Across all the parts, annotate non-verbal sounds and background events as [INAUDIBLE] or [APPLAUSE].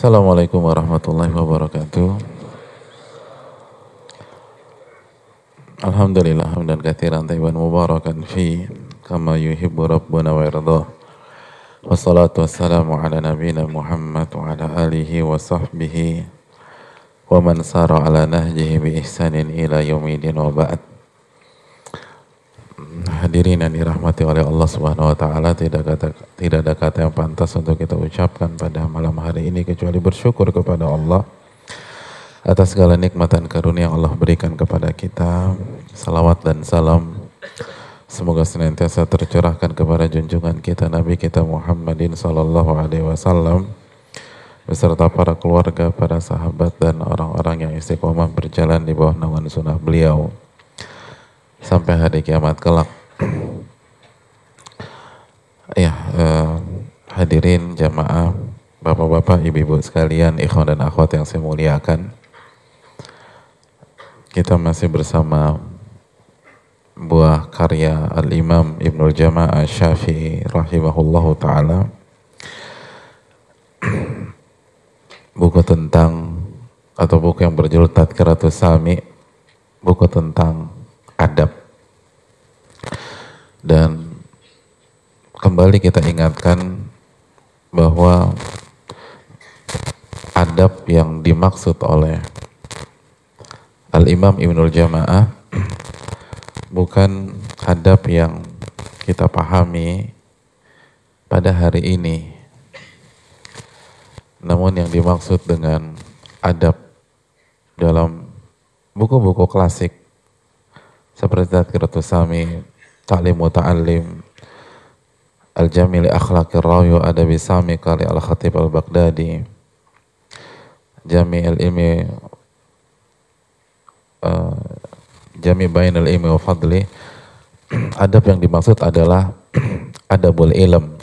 Assalamualaikum warahmatullahi wabarakatuh. Alhamdulillah hamdan katsiran tayyiban mubarakan fi kama yuhibbu rabbuna wa yardah. Wassalatu wassalamu ala nabiyyina Muhammad wa ala alihi wa sahbihi wa man sara ala nahjihi bi ihsanin ila yaumidin wa. Hadirin yang dirahmati oleh Allah Subhanahu wa taala, tidak kata tidak ada kata yang pantas untuk kita ucapkan pada malam hari ini kecuali bersyukur kepada Allah atas segala nikmat dan karunia yang Allah berikan kepada kita. Salawat dan salam semoga senantiasa tercurahkan kepada junjungan kita Nabi kita Muhammadin sallallahu alaihi wasallam beserta para keluarga, para sahabat dan orang-orang yang istiqomah berjalan di bawah naungan sunnah beliau sampai hari kiamat kelak. Ya, eh, hadirin jamaah, bapak-bapak, ibu-ibu sekalian, ikhwan dan akhwat yang saya muliakan. Kita masih bersama buah karya Al-Imam Ibnul Jamaah Syafi'i rahimahullahu taala. buku tentang atau buku yang berjudul Tadkiratus Sami, buku tentang adab. Dan kembali kita ingatkan bahwa adab yang dimaksud oleh Al-Imam Ibnul Jamaah [CLEARS THROAT] bukan adab yang kita pahami pada hari ini. Namun yang dimaksud dengan adab dalam buku-buku klasik seperti Tadkiratus Sami, Ta'lim Muta'allim, Al-Jamil Akhlaqir Rawi Adabi Sami kali Al-Khatib Al-Baghdadi, Jami Al-Ilmi uh, Jami Bain Al-Ilmi wa Fadli. [CLEARS THROAT] Adab yang dimaksud adalah [CLEARS THROAT] adabul ilm.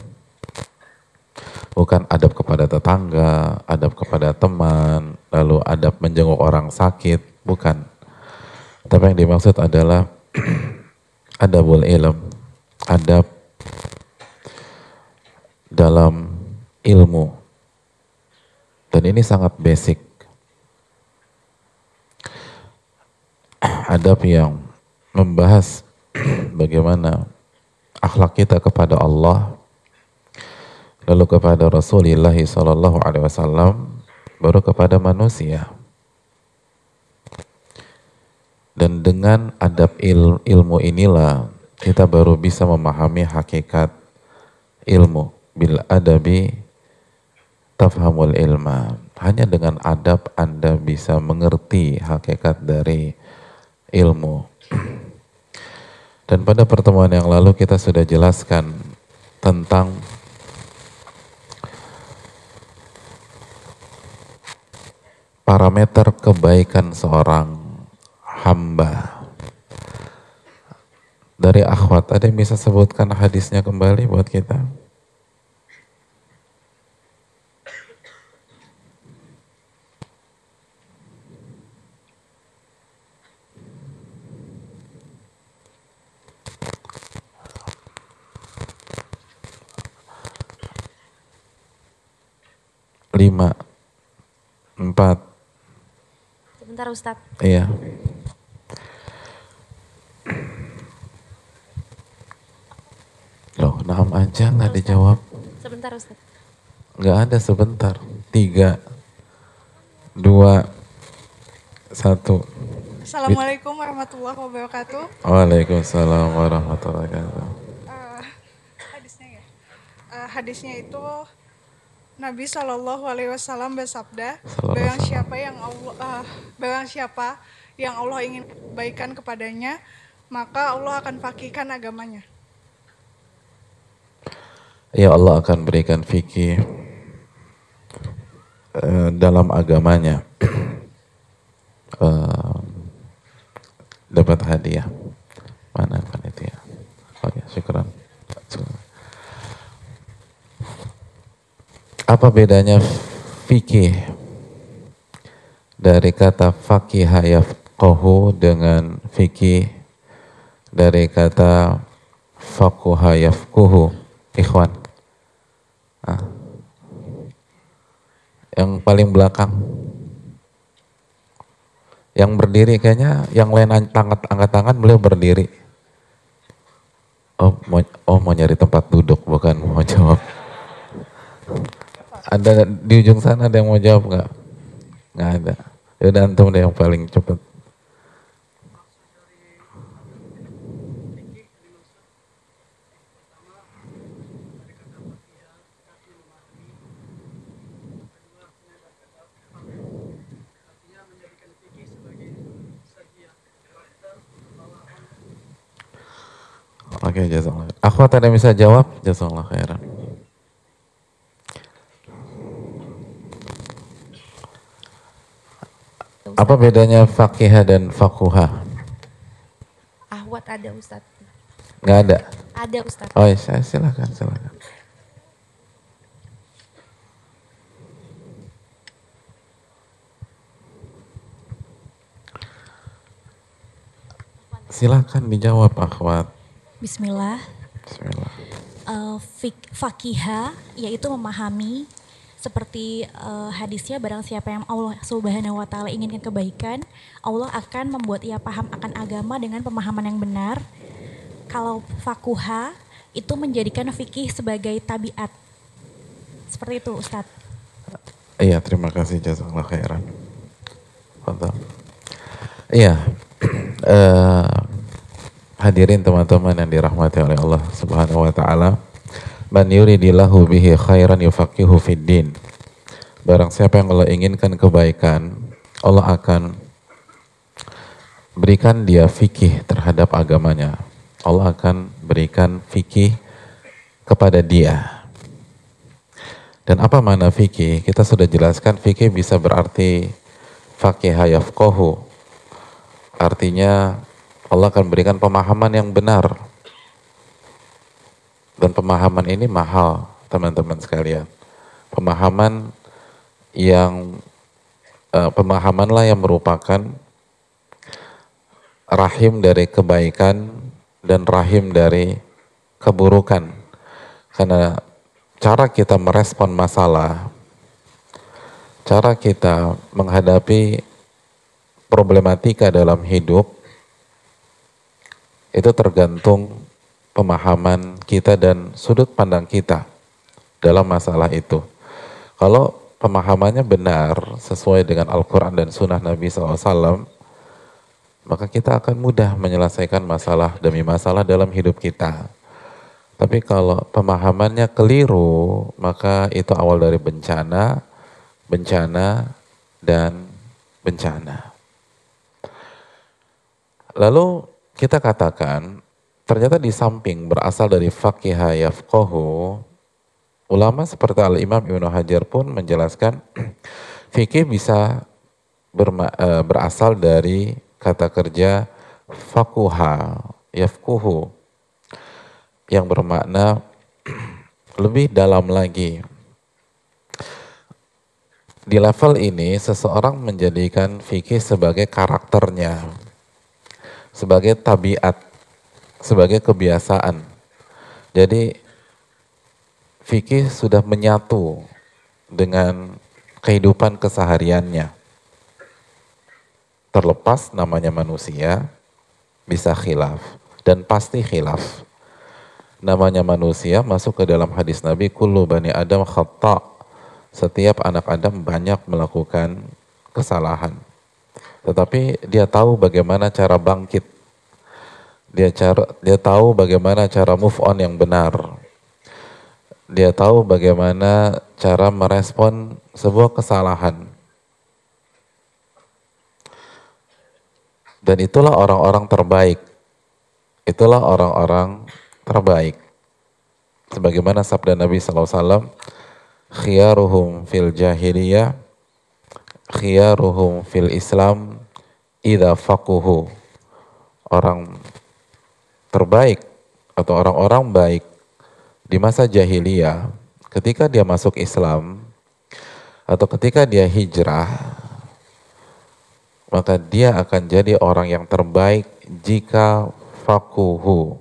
Bukan adab kepada tetangga, adab kepada teman, lalu adab menjenguk orang sakit, bukan. Tapi yang dimaksud adalah [CLEARS THROAT] adabul ilm, adab dalam ilmu. Dan ini sangat basic. Adab yang membahas bagaimana akhlak kita kepada Allah, lalu kepada Rasulullah Sallallahu Alaihi Wasallam, baru kepada manusia. Dan dengan adab il, ilmu inilah kita baru bisa memahami hakikat ilmu. Bil adabi tafhamul ilma. Hanya dengan adab Anda bisa mengerti hakikat dari ilmu. Dan pada pertemuan yang lalu kita sudah jelaskan tentang parameter kebaikan seorang hamba. Dari akhwat, ada yang bisa sebutkan hadisnya kembali buat kita? Lima, empat. Sebentar Ustadz. Iya. Loh, enam aja nggak dijawab. Sebentar Ustaz. Nggak ada sebentar. Tiga, dua, satu. Assalamualaikum warahmatullahi wabarakatuh. Waalaikumsalam warahmatullahi wabarakatuh. Uh, hadisnya ya. Uh, hadisnya itu Nabi Shallallahu Alaihi Wasallam bersabda, barang siapa yang Allah, uh, barang siapa yang Allah ingin kebaikan kepadanya, maka Allah akan fakihkan agamanya. Ya Allah akan berikan fikih eh, dalam agamanya. [CLEARS THROAT] Eh, dapat hadiah. Mana panitia? Oh ya, syukuran. Apa bedanya fikih dari kata fakih yafqahu dengan fikih dari kata fakuha yafkuhu ikhwan ah. Yang paling belakang. Yang berdiri kayaknya, yang lain angkat, angkat tangan, beliau berdiri. Oh mau, oh mau nyari tempat duduk, bukan mau jawab. Ada di ujung sana ada yang mau jawab nggak? Nggak ada. Yaudah antum deh yang paling cepat. Oke, okay, jazakallah. Akhwat ada yang bisa jawab? Jazakallah khairan. Apa bedanya fakihah dan fakuha? Ahwat ada Ustaz. Nggak ada? Ada Ustaz. Oh iya, silakan, silakan. Silakan dijawab akhwat. Bismillah. Bismillah. Uh, fakiha yaitu memahami seperti uh, hadisnya barang siapa yang Allah Subhanahu wa taala inginkan kebaikan, Allah akan membuat ia paham akan agama dengan pemahaman yang benar. Kalau fakuha itu menjadikan fikih sebagai tabiat. Seperti itu, Ustadz. Iya, terima kasih jazakallah khairan. Iya. uh, [CLEARS THROAT] hadirin teman-teman yang dirahmati oleh Allah Subhanahu wa taala. Man yuridillahu bihi khairan yufaqihu fid din. Barang siapa yang Allah inginkan kebaikan, Allah akan berikan dia fikih terhadap agamanya. Allah akan berikan fikih kepada dia. Dan apa mana fikih? Kita sudah jelaskan fikih bisa berarti fakih yafqahu. Artinya Allah akan berikan pemahaman yang benar dan pemahaman ini mahal, teman-teman sekalian. Pemahaman yang uh, pemahamanlah yang merupakan rahim dari kebaikan dan rahim dari keburukan. Karena cara kita merespon masalah, cara kita menghadapi problematika dalam hidup itu tergantung pemahaman kita dan sudut pandang kita dalam masalah itu. Kalau pemahamannya benar sesuai dengan Al-Quran dan Sunnah Nabi SAW, maka kita akan mudah menyelesaikan masalah demi masalah dalam hidup kita. Tapi kalau pemahamannya keliru, maka itu awal dari bencana, bencana, dan bencana. Lalu kita katakan Ternyata di samping berasal dari fakihah yafqahu, ulama seperti Al-Imam Ibnu Hajar pun menjelaskan [CLEARS THROAT] fikih bisa berma, e, berasal dari kata kerja fakuha, yafkuhu, yang bermakna [CLEARS THROAT] lebih dalam lagi. Di level ini, seseorang menjadikan fikih sebagai karakternya, sebagai tabiat sebagai kebiasaan. Jadi fikih sudah menyatu dengan kehidupan kesehariannya. Terlepas namanya manusia, bisa khilaf dan pasti khilaf. Namanya manusia masuk ke dalam hadis Nabi kullu bani Adam khata. Setiap anak Adam banyak melakukan kesalahan. Tetapi dia tahu bagaimana cara bangkit dia cara dia tahu bagaimana cara move on yang benar. Dia tahu bagaimana cara merespon sebuah kesalahan. Dan itulah orang-orang terbaik. Itulah orang-orang terbaik. Sebagaimana sabda Nabi SAW, khiyaruhum fil jahiliyah, khiyaruhum fil Islam, idha fakuhu. Orang terbaik atau orang-orang baik di masa jahiliyah ketika dia masuk Islam atau ketika dia hijrah maka dia akan jadi orang yang terbaik jika fakuhu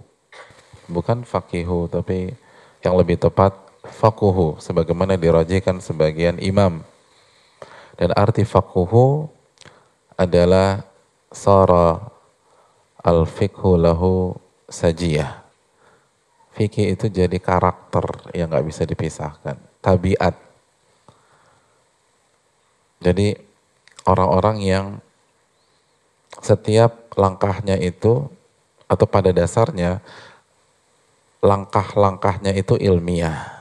bukan fakihu tapi yang lebih tepat fakuhu sebagaimana dirajikan sebagian imam Dan arti fakuhu adalah sara al-fikhu lahu sajiyah. Fikih itu jadi karakter yang nggak bisa dipisahkan, tabiat. Jadi orang-orang yang setiap langkahnya itu atau pada dasarnya langkah-langkahnya itu ilmiah.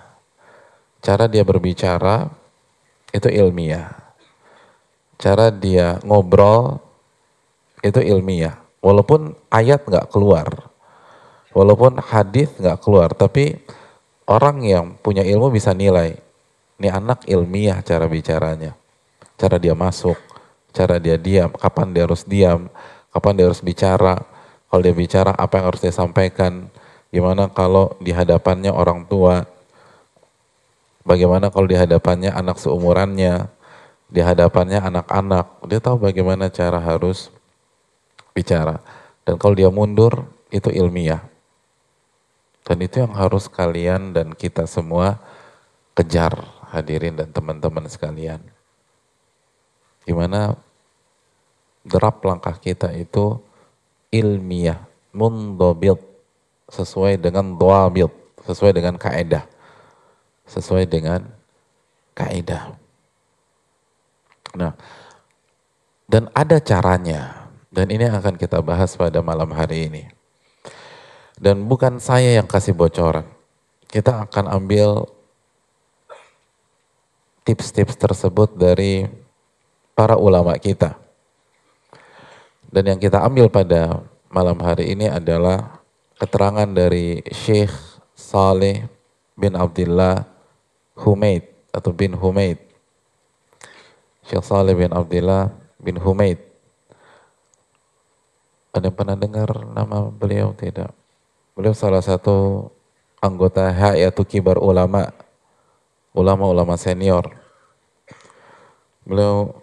Cara dia berbicara itu ilmiah. Cara dia ngobrol itu ilmiah. Walaupun ayat nggak keluar, walaupun hadis nggak keluar, tapi orang yang punya ilmu bisa nilai. Ini anak ilmiah cara bicaranya, cara dia masuk, cara dia diam, kapan dia harus diam, kapan dia harus bicara, kalau dia bicara apa yang harus dia sampaikan, gimana kalau di hadapannya orang tua, bagaimana kalau di hadapannya anak seumurannya, di hadapannya anak-anak, dia tahu bagaimana cara harus bicara. Dan kalau dia mundur, itu ilmiah. Dan itu yang harus kalian dan kita semua kejar hadirin dan teman-teman sekalian. Gimana derap langkah kita itu ilmiah, mundobil, sesuai dengan doabil, sesuai dengan kaedah, sesuai dengan kaedah. Nah, dan ada caranya, dan ini akan kita bahas pada malam hari ini. Dan bukan saya yang kasih bocoran. Kita akan ambil tips-tips tersebut dari para ulama kita. Dan yang kita ambil pada malam hari ini adalah keterangan dari Syekh Saleh bin Abdullah Humaid atau bin Humaid. Syekh Saleh bin Abdullah bin Humaid. Ada yang pernah dengar nama beliau tidak? Beliau salah satu anggota Hayatul Kibar Ulama, ulama-ulama senior. Beliau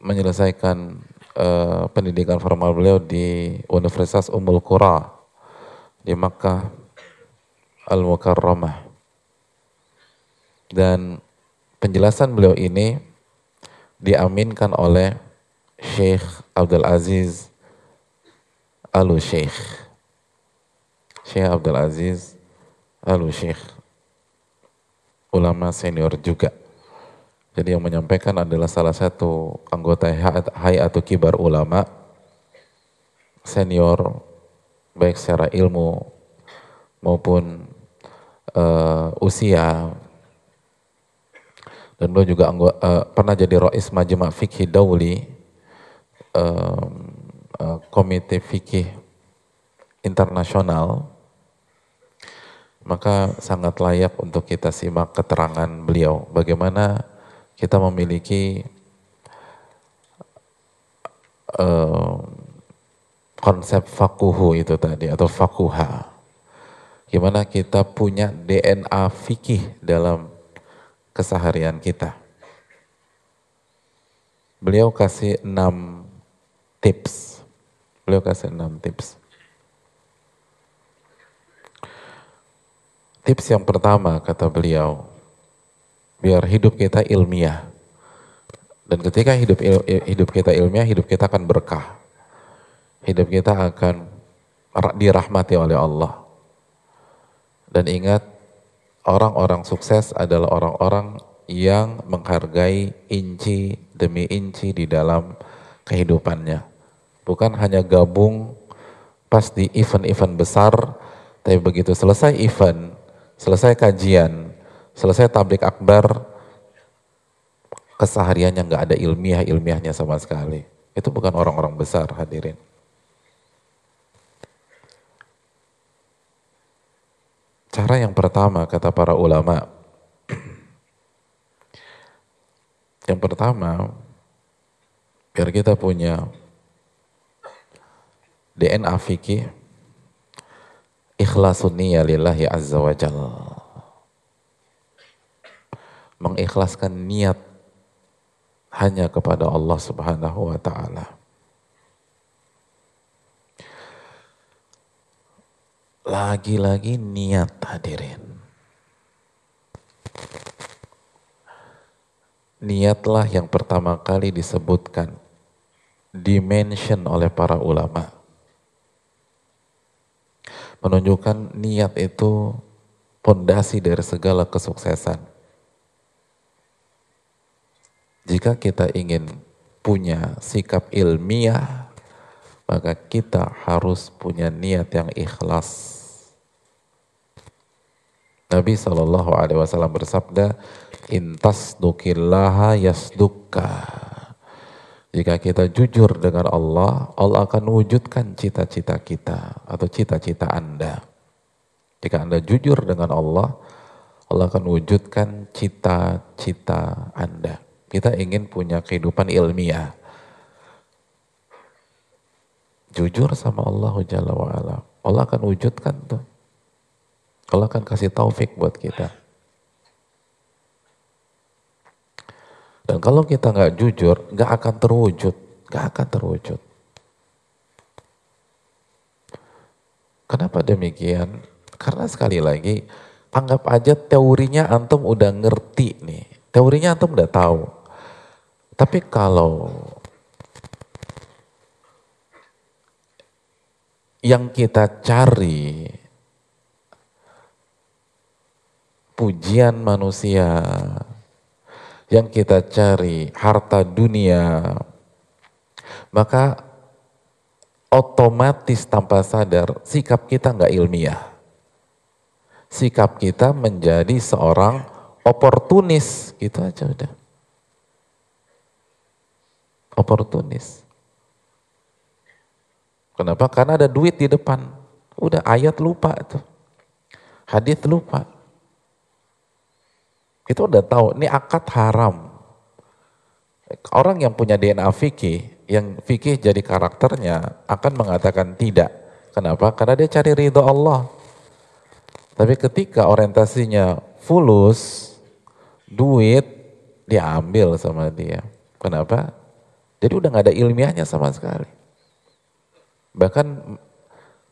menyelesaikan uh, pendidikan formal beliau di Universitas Ummul Qura di Makkah Al-Mukarramah. Dan penjelasan beliau ini diaminkan oleh Syekh Abdul Aziz Al-Syekh Syekh Abdul Aziz Alu Syekh ulama senior juga. Jadi yang menyampaikan adalah salah satu anggota Hayatul Kibar Ulama. Senior baik secara ilmu maupun uh, usia dan beliau juga uh, pernah jadi Rois Majma' Fikih Dauli uh, uh, Komite Fikih Internasional. Maka sangat layak untuk kita simak keterangan beliau. Bagaimana kita memiliki uh, konsep fakuhu itu tadi atau fakuha gimana kita punya DNA fikih dalam keseharian kita beliau kasih enam tips beliau kasih enam tips Tips yang pertama kata beliau, biar hidup kita ilmiah. Dan ketika hidup hidup kita ilmiah, hidup kita akan berkah. Hidup kita akan dirahmati oleh Allah. Dan ingat, orang-orang sukses adalah orang-orang yang menghargai inci demi inci di dalam kehidupannya. Bukan hanya gabung pas di event-event besar, tapi begitu selesai event, selesai kajian, selesai tablik akbar, kesehariannya nggak ada ilmiah-ilmiahnya sama sekali. Itu bukan orang-orang besar hadirin. Cara yang pertama kata para ulama, yang pertama biar kita punya DNA fikih ikhlasun niyya lillahi azza wa jal. Mengikhlaskan niat hanya kepada Allah subhanahu wa ta'ala. Lagi-lagi niat hadirin. niatlah yang pertama kali disebutkan, dimention oleh para ulama. Menunjukkan niat itu pondasi dari segala kesuksesan. Jika kita ingin punya sikap ilmiah, maka kita harus punya niat yang ikhlas. Nabi Shallallahu Alaihi Wasallam bersabda, intas dukillaha yasdukka. Jika kita jujur dengan Allah, Allah akan wujudkan cita-cita kita atau cita-cita Anda. Jika Anda jujur dengan Allah, Allah akan wujudkan cita-cita Anda. Kita ingin punya kehidupan ilmiah. Jujur sama Allah Jalla wa'ala. Allah akan wujudkan tuh. Allah akan kasih taufik buat kita. Dan kalau kita nggak jujur, nggak akan terwujud, nggak akan terwujud. Kenapa demikian? Karena sekali lagi, anggap aja teorinya antum udah ngerti nih, teorinya antum udah tahu. Tapi kalau yang kita cari pujian manusia, yang kita cari harta dunia, maka otomatis tanpa sadar sikap kita nggak ilmiah. Sikap kita menjadi seorang oportunis, gitu aja udah. Oportunis. Kenapa? Karena ada duit di depan. Udah ayat lupa tuh. Hadis lupa. Itu udah tahu, ini akad haram. Orang yang punya DNA fikih, yang fikih jadi karakternya akan mengatakan tidak. Kenapa? Karena dia cari ridho Allah. Tapi ketika orientasinya fulus, duit diambil sama dia. Kenapa? Jadi udah gak ada ilmiahnya sama sekali. Bahkan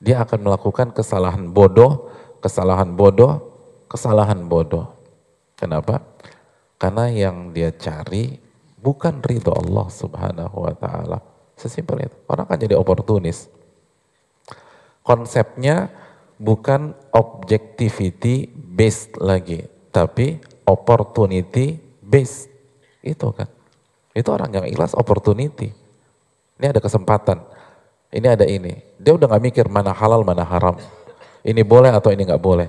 dia akan melakukan kesalahan bodoh, kesalahan bodoh, kesalahan bodoh. Kenapa? Karena yang dia cari bukan ridho Allah subhanahu wa ta'ala. Sesimpel itu. Orang kan jadi oportunis. Konsepnya bukan objectivity based lagi. Tapi opportunity based. Itu kan. Itu orang yang ikhlas opportunity. Ini ada kesempatan. Ini ada ini. Dia udah gak mikir mana halal, mana haram. Ini boleh atau ini gak boleh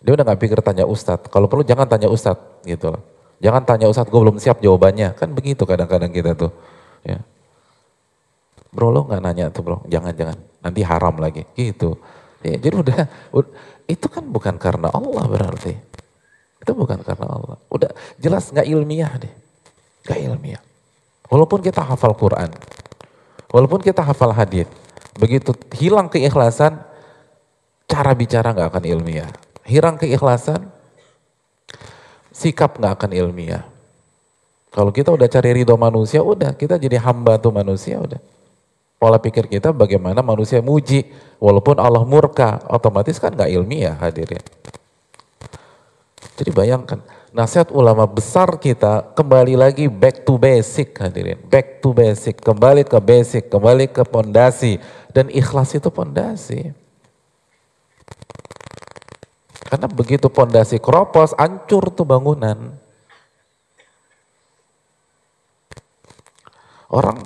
dia udah gak pikir tanya ustadz. Kalau perlu jangan tanya ustadz gitu loh. Jangan tanya ustadz, gue belum siap jawabannya. Kan begitu kadang-kadang kita tuh. Ya. Bro lo gak nanya tuh bro, jangan-jangan. Nanti haram lagi, gitu. Ya, jadi udah, udah, itu kan bukan karena Allah berarti. Itu bukan karena Allah. Udah jelas gak ilmiah deh. Gak ilmiah. Walaupun kita hafal Quran, walaupun kita hafal hadis, begitu hilang keikhlasan, cara bicara gak akan ilmiah hilang keikhlasan, sikap nggak akan ilmiah. Kalau kita udah cari ridho manusia, udah kita jadi hamba tuh manusia, udah. Pola pikir kita bagaimana manusia muji, walaupun Allah murka, otomatis kan nggak ilmiah hadirin. Jadi bayangkan, nasihat ulama besar kita kembali lagi back to basic hadirin. Back to basic, kembali ke basic, kembali ke pondasi. Dan ikhlas itu pondasi. Karena begitu pondasi keropos, hancur tuh bangunan. Orang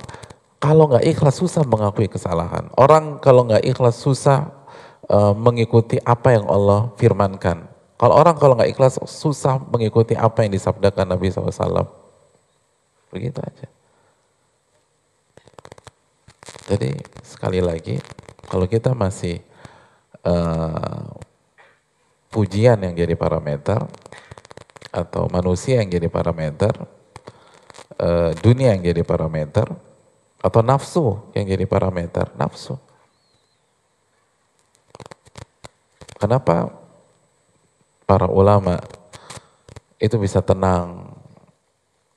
kalau nggak ikhlas susah mengakui kesalahan. Orang kalau nggak ikhlas susah uh, mengikuti apa yang Allah firmankan. Kalau orang kalau nggak ikhlas susah mengikuti apa yang disabdakan Nabi SAW. Begitu aja. Jadi sekali lagi, kalau kita masih uh, pujian yang jadi parameter atau manusia yang jadi parameter, uh, dunia yang jadi parameter, atau nafsu yang jadi parameter, nafsu. Kenapa para ulama itu bisa tenang?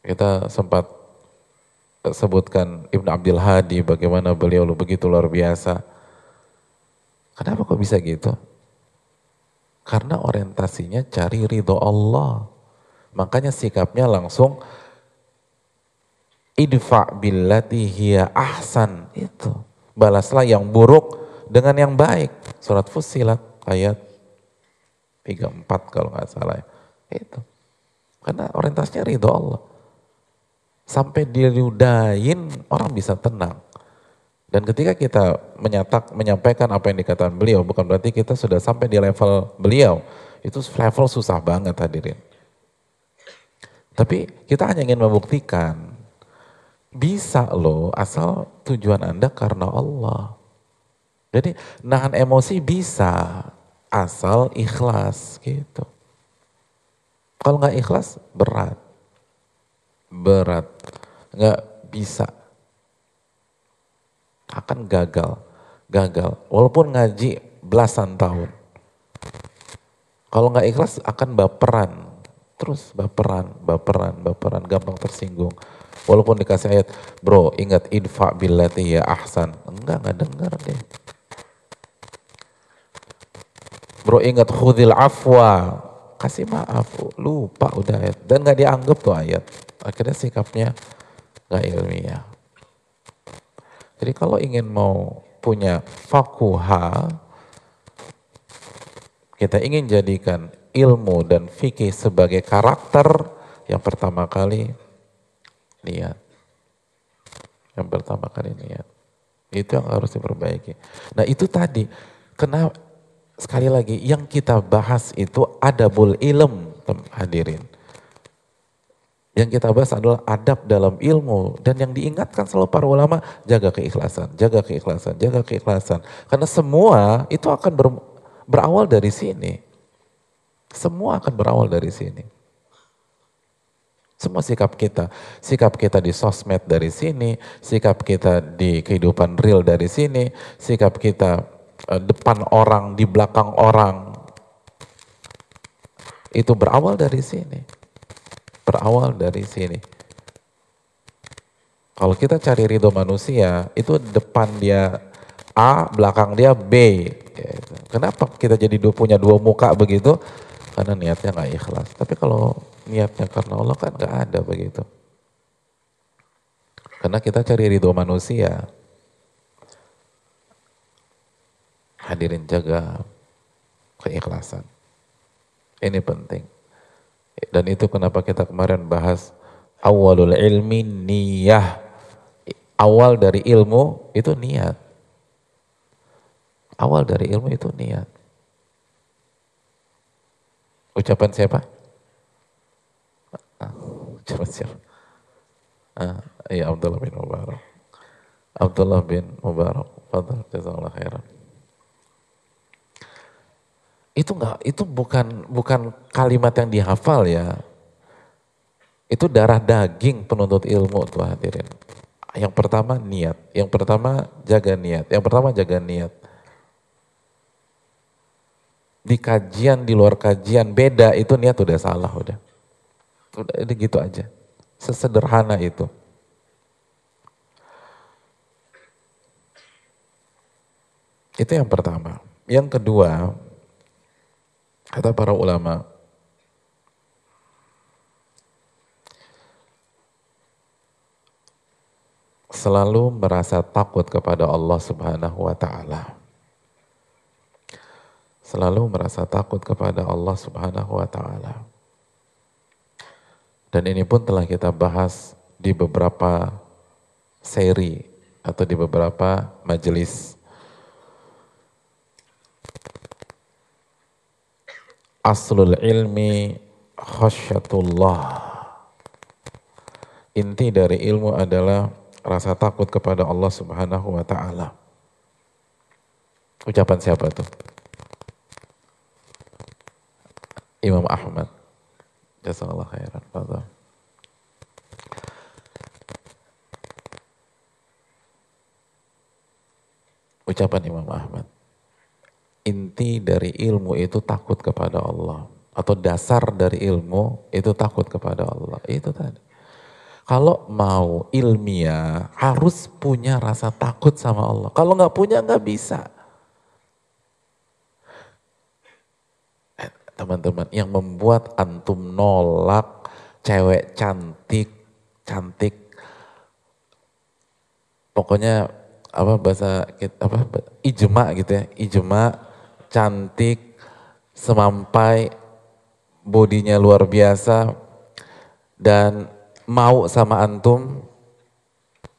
Kita sempat sebutkan Ibnu Abdul Hadi bagaimana beliau begitu luar biasa. Kenapa kok bisa gitu? Karena orientasinya cari ridho Allah. Makanya sikapnya langsung idfa billati hiya ahsan. Itu. Balaslah yang buruk dengan yang baik. Surat Fusilat ayat 34 kalau nggak salah ya. itu. Karena orientasinya ridho Allah. Sampai diludahin orang bisa tenang dan ketika kita menyatak, menyampaikan apa yang dikatakan beliau, bukan berarti kita sudah sampai di level beliau. Itu level susah banget hadirin. Tapi kita hanya ingin membuktikan, bisa loh asal tujuan Anda karena Allah. Jadi nahan emosi bisa, asal ikhlas gitu. Kalau nggak ikhlas berat, berat, nggak bisa akan gagal. Gagal. Walaupun ngaji belasan tahun. Kalau nggak ikhlas akan baperan. Terus baperan, baperan, baperan, gampang tersinggung. Walaupun dikasih ayat, bro ingat idfa billati ya ahsan. Enggak, nggak dengar deh. Bro ingat khudil afwa. Kasih maaf, lupa udah ayat. Dan nggak dianggap tuh ayat. Akhirnya sikapnya nggak ilmiah. Jadi kalau ingin mau punya fakuha, kita ingin jadikan ilmu dan fikih sebagai karakter, yang pertama kali niat. Yang pertama kali niat. Itu yang harus diperbaiki. Nah itu tadi, kenapa sekali lagi yang kita bahas itu adabul ilm hadirin. Yang kita bahas adalah adab dalam ilmu dan yang diingatkan selalu para ulama jaga keikhlasan, jaga keikhlasan, jaga keikhlasan. Karena semua itu akan ber, berawal dari sini. Semua akan berawal dari sini. Semua sikap kita, sikap kita di sosmed dari sini, sikap kita di kehidupan real dari sini, sikap kita uh, depan orang, di belakang orang, itu berawal dari sini berawal dari sini. Kalau kita cari ridho manusia, itu depan dia A, belakang dia B. Kenapa kita jadi dua, punya dua muka begitu? Karena niatnya nggak ikhlas. Tapi kalau niatnya karena Allah kan nggak ada begitu. Karena kita cari ridho manusia. Hadirin jaga keikhlasan. Ini penting. Dan itu kenapa kita kemarin bahas awalul ilmi niyah. Awal dari ilmu itu niat. Awal dari ilmu itu niat. Ucapan siapa? Ah, ucapan siapa? Ah, iya Abdullah bin Mubarak. Abdullah bin Mubarak. Fadal, jazakallah khairan itu enggak itu bukan bukan kalimat yang dihafal ya. Itu darah daging penuntut ilmu tuh hadirin. Yang pertama niat, yang pertama jaga niat, yang pertama jaga niat. Di kajian, di luar kajian beda itu niat udah salah udah. Udah, udah gitu aja. Sesederhana itu. Itu yang pertama. Yang kedua, Kata para ulama, selalu merasa takut kepada Allah Subhanahu wa taala. Selalu merasa takut kepada Allah Subhanahu wa taala. Dan ini pun telah kita bahas di beberapa seri atau di beberapa majelis aslul ilmi khasyatullah. Inti dari ilmu adalah rasa takut kepada Allah Subhanahu wa taala. Ucapan siapa tuh? Imam Ahmad. Jazakallah khairan. Fadal. Ucapan Imam Ahmad inti dari ilmu itu takut kepada Allah. Atau dasar dari ilmu itu takut kepada Allah. Itu tadi. Kalau mau ilmiah harus punya rasa takut sama Allah. Kalau nggak punya nggak bisa. Eh, teman-teman, yang membuat antum nolak cewek cantik, cantik pokoknya apa bahasa apa ijma gitu ya ijma cantik semampai bodinya luar biasa dan mau sama antum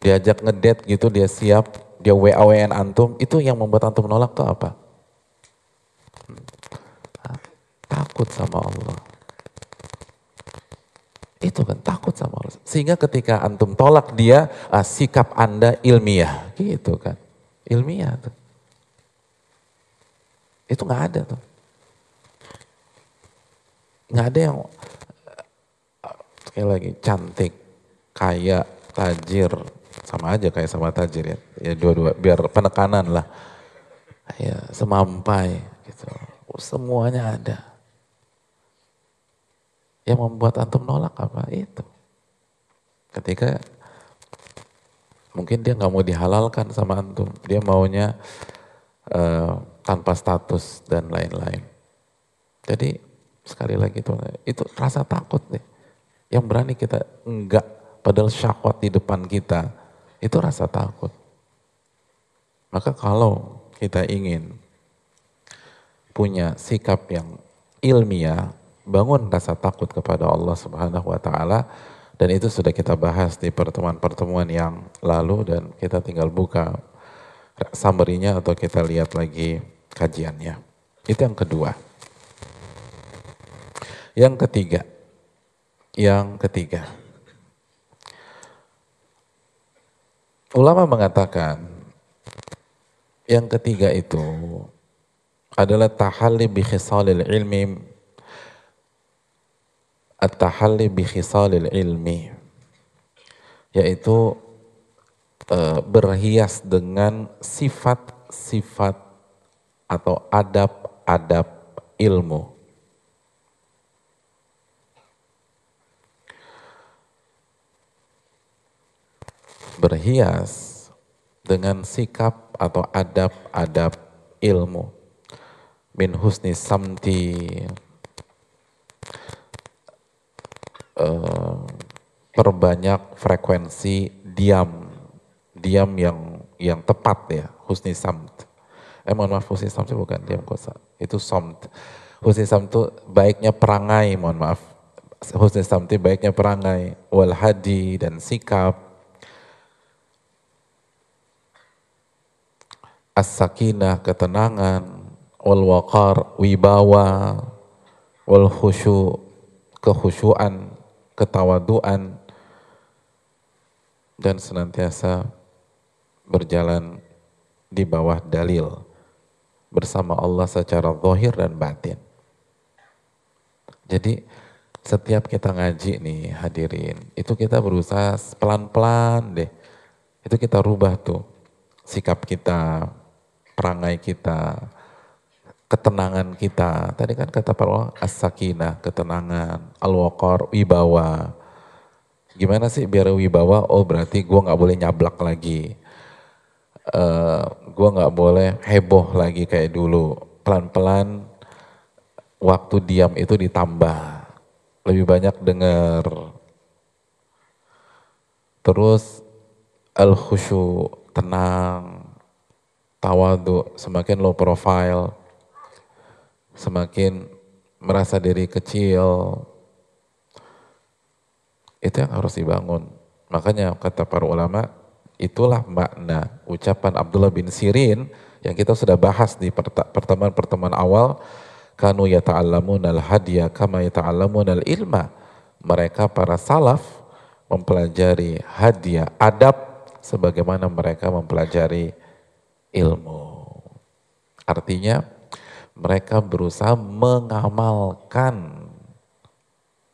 diajak ngedet gitu dia siap dia WAWN antum itu yang membuat antum menolak tuh apa takut sama Allah itu kan takut sama Allah. Sehingga ketika antum tolak dia, ah, sikap anda ilmiah. Gitu kan. Ilmiah tuh. Itu nggak ada tuh. Nggak ada yang sekali lagi cantik, kaya, tajir, sama aja kayak sama tajir ya. Ya dua-dua biar penekanan lah. Ya semampai gitu. Semuanya ada. Yang membuat antum nolak apa? Itu. Ketika mungkin dia nggak mau dihalalkan sama antum. Dia maunya uh, tanpa status dan lain-lain. Jadi sekali lagi itu, itu rasa takut nih. Yang berani kita enggak padahal syahwat di depan kita. Itu rasa takut. Maka kalau kita ingin punya sikap yang ilmiah, bangun rasa takut kepada Allah Subhanahu wa taala dan itu sudah kita bahas di pertemuan-pertemuan yang lalu dan kita tinggal buka summary-nya atau kita lihat lagi kajiannya. Itu yang kedua. Yang ketiga. Yang ketiga. Ulama mengatakan yang ketiga itu adalah tahalli bi khisalil ilmi at-tahalli bi khisalil ilmi yaitu e, berhias dengan sifat-sifat atau adab-adab ilmu. Berhias dengan sikap atau adab-adab ilmu. Min husni samti Eh, perbanyak frekuensi diam, diam yang yang tepat ya, husni samt. Eh mohon maaf, husni samt bukan diam kosa, itu samt. Husni samt itu baiknya perangai, mohon maaf. Husni samt baiknya perangai, wal hadi dan sikap. As-sakinah, ketenangan, wal waqar, wibawa, wal khusyu, kehusyuan, ketawaduan, dan senantiasa berjalan di bawah dalil bersama Allah secara zahir dan batin. Jadi setiap kita ngaji nih hadirin, itu kita berusaha pelan-pelan deh. Itu kita rubah tuh sikap kita, perangai kita, ketenangan kita. Tadi kan kata para ulama as-sakinah, ketenangan, al-waqar, wibawa. Gimana sih biar wibawa? Oh berarti gue nggak boleh nyablak lagi. Uh, eh, gue nggak boleh heboh lagi kayak dulu. Pelan-pelan waktu diam itu ditambah. Lebih banyak dengar. Terus al-khusyu, tenang, tawadu, semakin low profile semakin merasa diri kecil, itu yang harus dibangun. Makanya kata para ulama, itulah makna ucapan Abdullah bin Sirin yang kita sudah bahas di pertemuan-pertemuan awal, kanu yata'allamun al-hadiya kama yata'allamun al-ilma. Mereka para salaf mempelajari hadiah, adab sebagaimana mereka mempelajari ilmu. Artinya mereka berusaha mengamalkan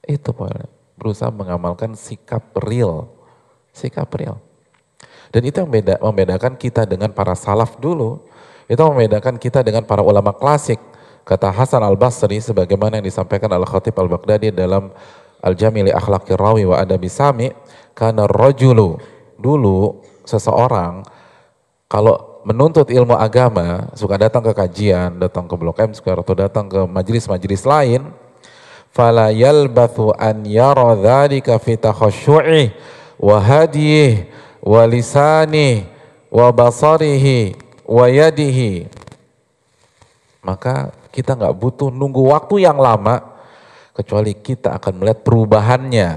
itu. Berusaha mengamalkan sikap real. Sikap real. Dan itu yang beda, membedakan kita dengan para salaf dulu. Itu membedakan kita dengan para ulama klasik. Kata Hasan al-Basri sebagaimana yang disampaikan oleh Khatib al-Baghdadi dalam Al-Jamili Akhlaqi Rawi wa Adabi Sami. Karena rojulu, dulu seseorang kalau menuntut ilmu agama, suka datang ke kajian, datang ke Blok M Square atau datang ke majelis-majelis lain, fala yalbathu an yara dzalika fi takhasyu'i wa hadiyih wa lisani wa basarihi wa yadihi. Maka kita nggak butuh nunggu waktu yang lama kecuali kita akan melihat perubahannya.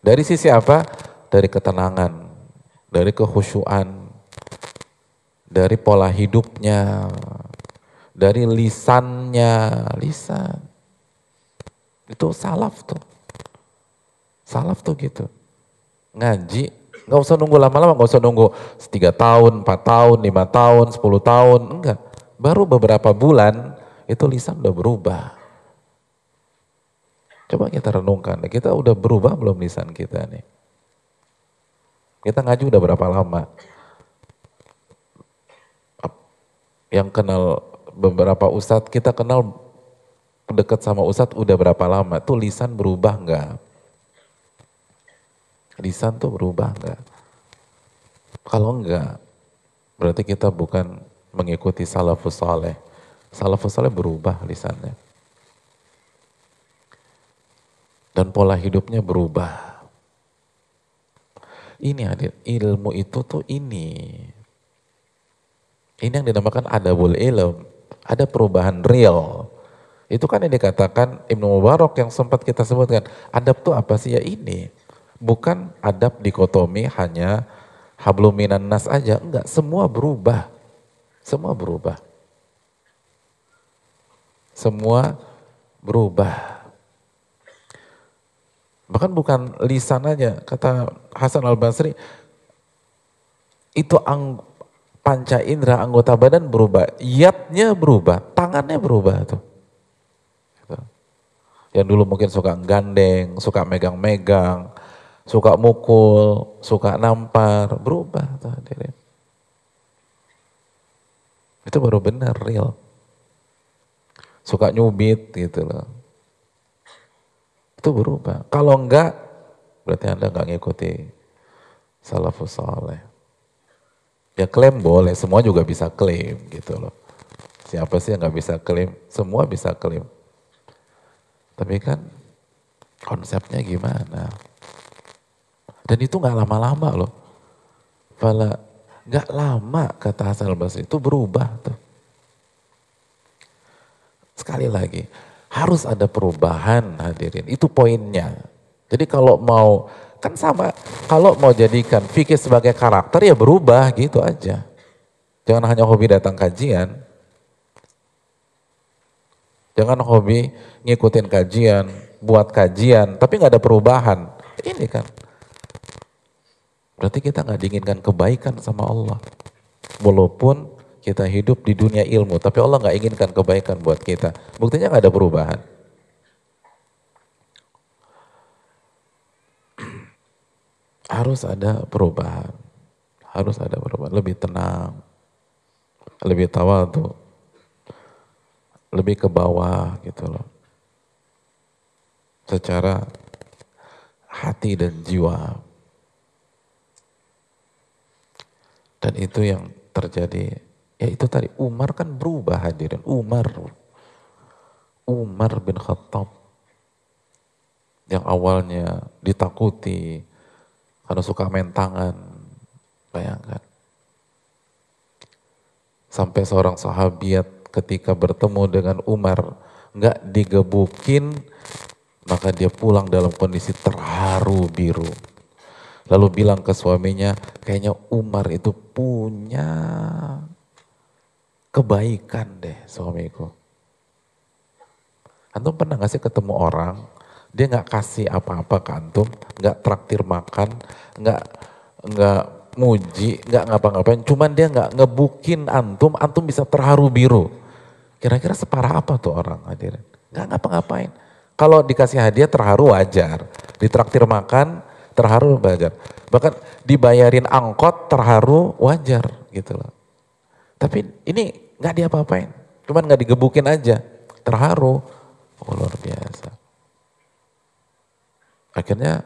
Dari sisi apa? Dari ketenangan, dari kehusuan, dari pola hidupnya, dari lisannya, lisan. Itu salaf tuh. Salaf tuh gitu. Ngaji, nggak usah nunggu lama-lama, nggak usah nunggu tiga tahun, empat tahun, lima tahun, sepuluh tahun, enggak. Baru beberapa bulan itu lisan udah berubah. Coba kita renungkan, kita udah berubah belum lisan kita nih? Kita ngaji udah berapa lama? Yang kenal beberapa ustadz, kita kenal dekat sama ustadz udah berapa lama? Tuh lisan berubah enggak? Lisan tuh berubah enggak? Kalau enggak, berarti kita bukan mengikuti salafus saleh. Salafus saleh berubah lisannya. Dan pola hidupnya berubah. Ini hadir, ilmu itu tuh ini. Ini yang dinamakan adabul ilm. Ada perubahan real. Itu kan yang dikatakan Ibnu Mubarak yang sempat kita sebutkan. Adab tuh apa sih? Ya ini. Bukan adab dikotomi hanya habluminan nas aja. Enggak, semua berubah. Semua berubah. Semua berubah. Bahkan bukan lisan aja, kata Hasan al-Basri, itu ang, panca indera anggota badan berubah, yatnya berubah, tangannya berubah tuh. Gitu. Yang dulu mungkin suka gandeng, suka megang-megang, suka mukul, suka nampar, berubah tuh hadirin. Itu baru benar real. Suka nyubit gitu loh. Itu berubah. Kalau enggak, berarti Anda enggak ngikuti salafus saleh. Ya klaim boleh, semua juga bisa klaim gitu loh. Siapa sih yang nggak bisa klaim? Semua bisa klaim. Tapi kan konsepnya gimana? Dan itu nggak lama-lama loh. Fala nggak lama kata Hasan al-Basri itu berubah tuh. Sekali lagi, harus ada perubahan hadirin. Itu poinnya. Jadi kalau mau, kan sama, kalau mau jadikan fikih sebagai karakter ya berubah gitu aja. Jangan hanya hobi datang kajian. Jangan hobi ngikutin kajian, buat kajian, tapi nggak ada perubahan. Ini kan. Berarti kita nggak diinginkan kebaikan sama Allah. Walaupun kita hidup di dunia ilmu, tapi Allah nggak inginkan kebaikan buat kita. Buktinya nggak ada perubahan. [CLEARS THROAT] Harus ada perubahan. Harus ada perubahan. Lebih tenang. Lebih tawadu. Lebih ke bawah gitu loh. Secara hati dan jiwa. Dan itu yang terjadi. Ya itu tadi, Umar kan berubah hadirin. Umar. Umar bin Khattab. Yang awalnya ditakuti. Karena suka main tangan. Bayangkan. Sampai seorang sahabiat ketika bertemu dengan Umar. nggak digebukin. Maka dia pulang dalam kondisi terharu biru. Lalu bilang ke suaminya, kayaknya Umar itu punya kebaikan deh suamiku. Antum pernah gak sih ketemu orang, dia gak kasih apa-apa ke antum, gak traktir makan, gak, gak muji, gak ngapa-ngapain, cuman dia gak ngebukin antum, antum bisa terharu biru. Kira-kira separah apa tuh orang hadirin? Gak ngapa-ngapain. Kalau dikasih hadiah terharu wajar, ditraktir makan terharu wajar. Bahkan dibayarin angkot terharu wajar gitu loh. Tapi ini nggak diapa-apain, cuman nggak digebukin aja, terharu. Oh, luar biasa. Akhirnya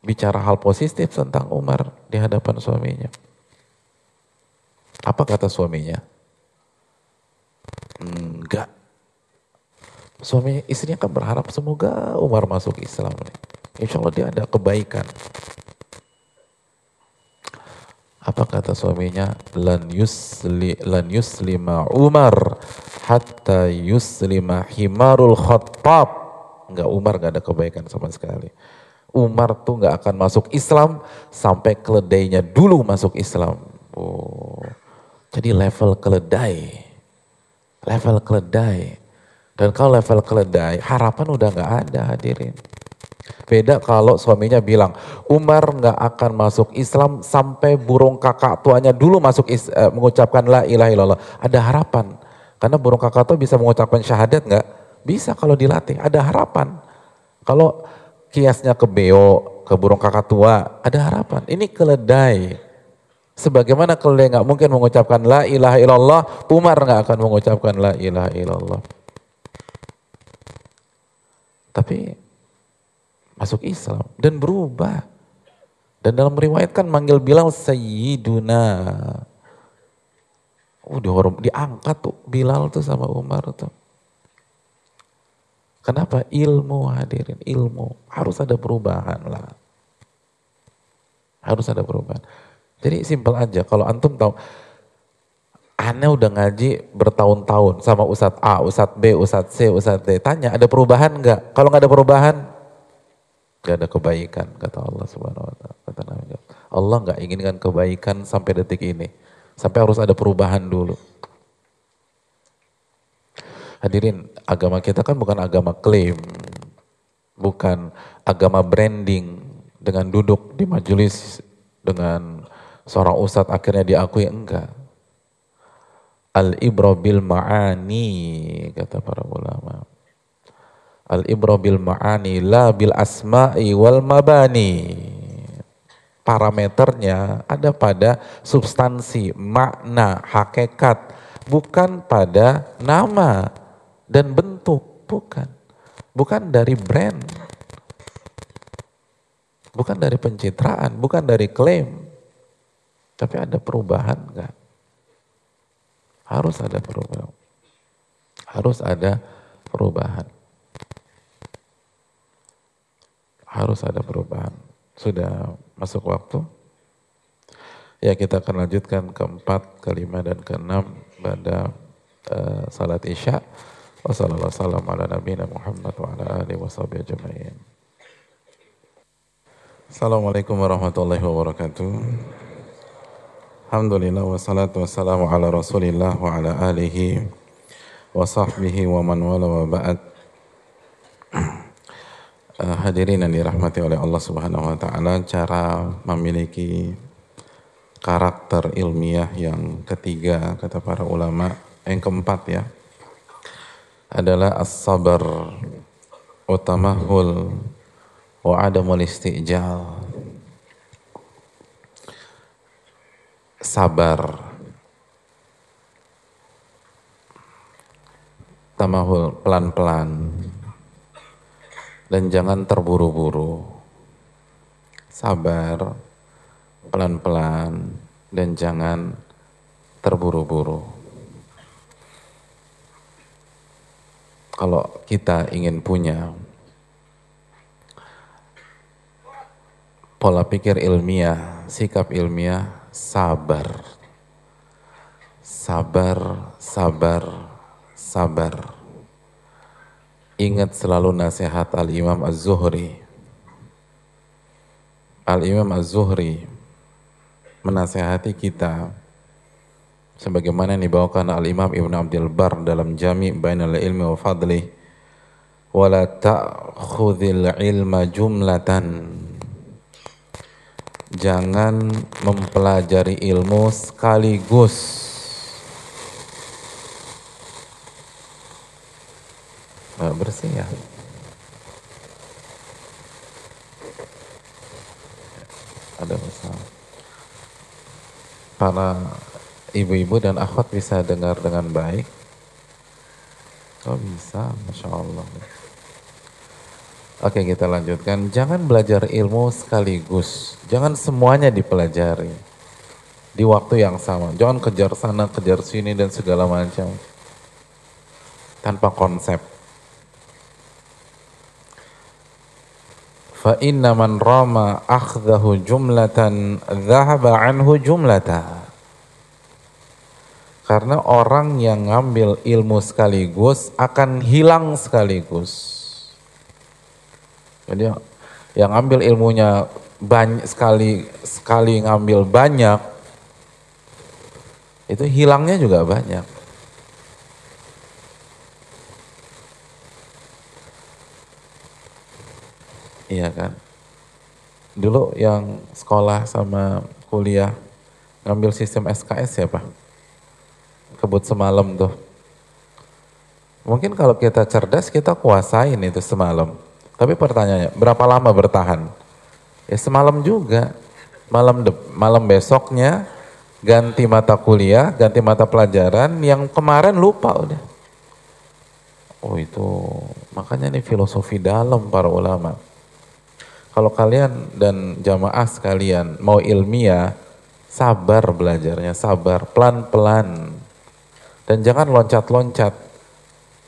bicara hal positif tentang Umar di hadapan suaminya. Apa kata suaminya? Enggak. Suami istrinya kan berharap semoga Umar masuk Islam nih. Insya Allah dia ada kebaikan. Apa kata suaminya? Lan yusli lan yuslima Umar hatta yuslima himarul khattab. Enggak Umar enggak ada kebaikan sama sekali. Umar tuh nggak akan masuk Islam sampai keledainya dulu masuk Islam. Oh, jadi level keledai, level keledai. Dan kalau level keledai, harapan udah nggak ada hadirin. Beda kalau suaminya bilang, Umar nggak akan masuk Islam sampai burung kakak tuanya dulu masuk is, eh, mengucapkan la ilaha illallah. Ada harapan. Karena burung kakak tua bisa mengucapkan syahadat nggak? Bisa kalau dilatih, ada harapan. Kalau kiasnya ke beo, ke burung kakak tua, ada harapan. Ini keledai. Sebagaimana keledai nggak mungkin mengucapkan la ilaha illallah, Umar nggak akan mengucapkan la ilaha illallah. Tapi masuk Islam dan berubah. Dan dalam riwayat kan manggil Bilal Sayyiduna. Udah orang diangkat tuh Bilal tuh sama Umar tuh. Kenapa? Ilmu hadirin, ilmu. Harus ada perubahan lah. Harus ada perubahan. Jadi simpel aja, kalau antum tahu, aneh udah ngaji bertahun-tahun sama Ustadz A, Ustadz B, Ustadz C, Ustadz D. Tanya, ada perubahan nggak? Kalau nggak ada perubahan, nggak ada kebaikan, kata Allah subhanahu wa ta'ala. Kata Nabi. Allah nggak inginkan kebaikan sampai detik ini. Sampai harus ada perubahan dulu. Hadirin, agama kita kan bukan agama klaim, bukan agama branding dengan duduk di majelis dengan seorang ustadz akhirnya diakui enggak. Al ibro bil ma'ani kata para ulama. Al ibro bil ma'ani la bil asma'i wal mabani. Parameternya ada pada substansi, makna, hakikat, bukan pada nama dan bentuk, bukan. Bukan dari brand. Bukan dari pencitraan, bukan dari klaim. Tapi ada perubahan enggak? Harus ada perubahan. Harus ada perubahan. Harus ada perubahan. Sudah masuk waktu? Ya kita akan lanjutkan keempat, kelima, dan keenam pada uh, salat isya. Wassalamualaikum warahmatullahi wabarakatuh. Assalamualaikum warahmatullahi wabarakatuh. Alhamdulillah wassalatu wassalamu ala rasulillah wa ala alihi wa sahbihi wa man wala wa ba'd. Uh, [CLEARS THROAT] hadirin yang dirahmati oleh Allah Subhanahu wa taala, cara memiliki karakter ilmiah yang ketiga kata para ulama, yang keempat ya adalah as-sabar utamahul wa adamul istijal sabar. Tamahul pelan-pelan. Dan jangan terburu-buru. Sabar pelan-pelan dan jangan terburu-buru. Kalau kita ingin punya pola pikir ilmiah, sikap ilmiah, sabar. Sabar, sabar, sabar. Ingat selalu nasihat Al-Imam Az-Zuhri. Al-Imam Az-Zuhri menasehati kita sebagaimana yang dibawakan al Imam Ibn Abdul Bar dalam Jami' Bainal Ilmi wa Fadli wala ta'khudhil ilma jumlatan jangan mempelajari ilmu sekaligus nah, bersih ya ada masalah para ibu-ibu dan akhwat bisa dengar dengan baik? Oh bisa, Masya Allah. Oke kita lanjutkan. Jangan belajar ilmu sekaligus. Jangan semuanya dipelajari. Di waktu yang sama. Jangan kejar sana, kejar sini dan segala macam. Tanpa konsep. fa inna man rama akhdahu jumlatan dhahaba anhu jumlata karena orang yang ngambil ilmu sekaligus akan hilang sekaligus jadi yang ngambil ilmunya banyak sekali sekali ngambil banyak itu hilangnya juga banyak Iya kan? Dulu yang sekolah sama kuliah ngambil sistem SKS siapa? Kebut semalam tuh. Mungkin kalau kita cerdas kita kuasain itu semalam. Tapi pertanyaannya, berapa lama bertahan? Ya semalam juga. Malam de malam besoknya ganti mata kuliah, ganti mata pelajaran yang kemarin lupa udah. Oh itu, makanya ini filosofi dalam para ulama. Kalau kalian dan jamaah sekalian mau ilmiah, sabar belajarnya, sabar, pelan-pelan. Dan jangan loncat-loncat.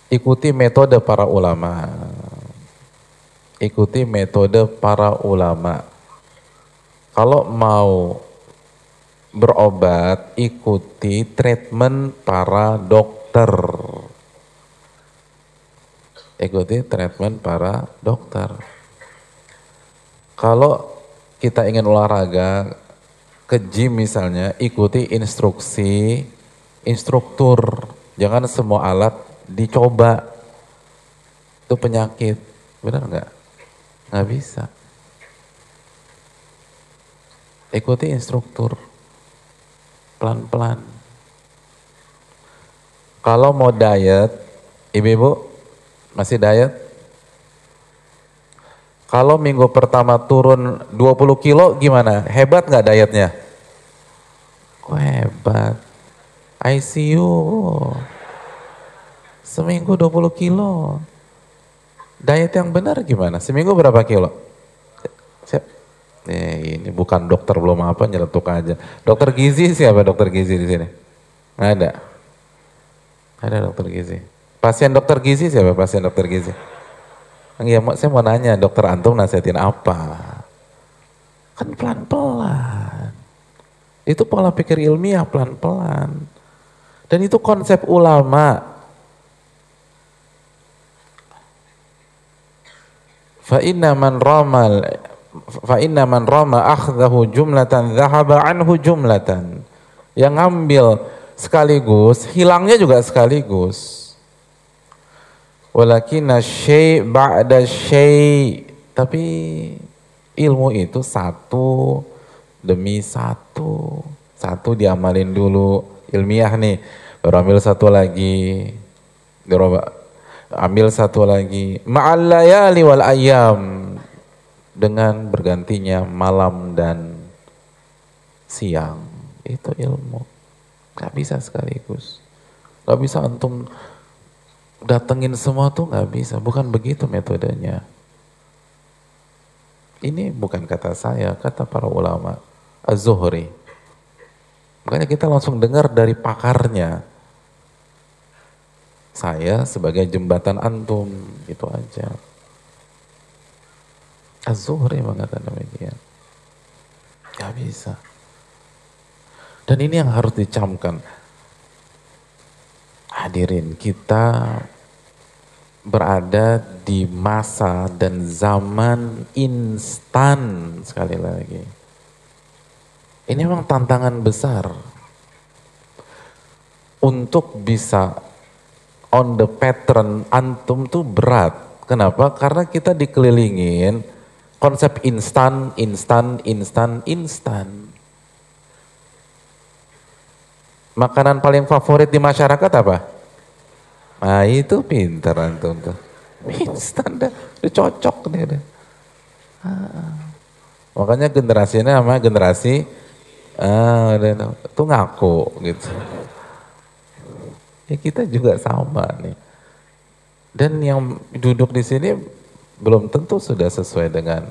Ikuti metode para ulama. Ikuti metode para ulama. Kalau mau berobat, ikuti treatment para dokter. Ikuti treatment para dokter. Kalau kita ingin olahraga, ke gym misalnya, ikuti instruksi instruktur. Jangan semua alat dicoba. Itu penyakit. Benar nggak? Nggak bisa. Ikuti instruktur. Pelan-pelan. Kalau mau diet, ibu-ibu masih diet? Kalau minggu pertama turun 20 kilo gimana? Hebat nggak dietnya? Kok hebat? ICU. Seminggu 20 kilo. Diet yang benar gimana? Seminggu berapa kilo? Siap. Eh, ini bukan dokter belum apa nyeletuk aja. Dokter gizi siapa dokter gizi di sini? Ada. Ada dokter gizi. Pasien dokter gizi siapa pasien dokter gizi? Ya, saya mau nanya, dokter Antum nasihatin apa? Kan pelan-pelan. Itu pola pikir ilmiah pelan-pelan. Dan itu konsep ulama. Fa inna man ramal fa inna man rama akhdahu jumlatan dhahaba anhu jumlatan. Yang ngambil sekaligus, hilangnya juga sekaligus. Walakin syai' ba'da syai' tapi ilmu itu satu demi satu. Satu diamalin dulu ilmiah nih, baru ambil satu lagi. Baru ambil satu lagi. Ma'al layali wal ayam dengan bergantinya malam dan siang. Itu ilmu. Gak bisa sekaligus. Gak bisa antum datengin semua tuh nggak bisa, bukan begitu metodenya. Ini bukan kata saya, kata para ulama. Az-Zuhri. Makanya kita langsung dengar dari pakarnya. Saya sebagai jembatan antum, itu aja. Az-Zuhri mengatakan demikian. Gak bisa. Dan ini yang harus dicamkan. Hadirin, kita berada di masa dan zaman instan sekali lagi. Ini memang tantangan besar untuk bisa on the pattern antum tuh berat. Kenapa? Karena kita dikelilingin konsep instan, instan, instan, instan. Makanan paling favorit di masyarakat apa? Nah itu pintar antum tuh. Instan dah, udah cocok nih deh. Ah. Makanya generasinya sama generasi ah, udah, tuh ngaku gitu. Ya kita juga sama nih. Dan yang duduk di sini belum tentu sudah sesuai dengan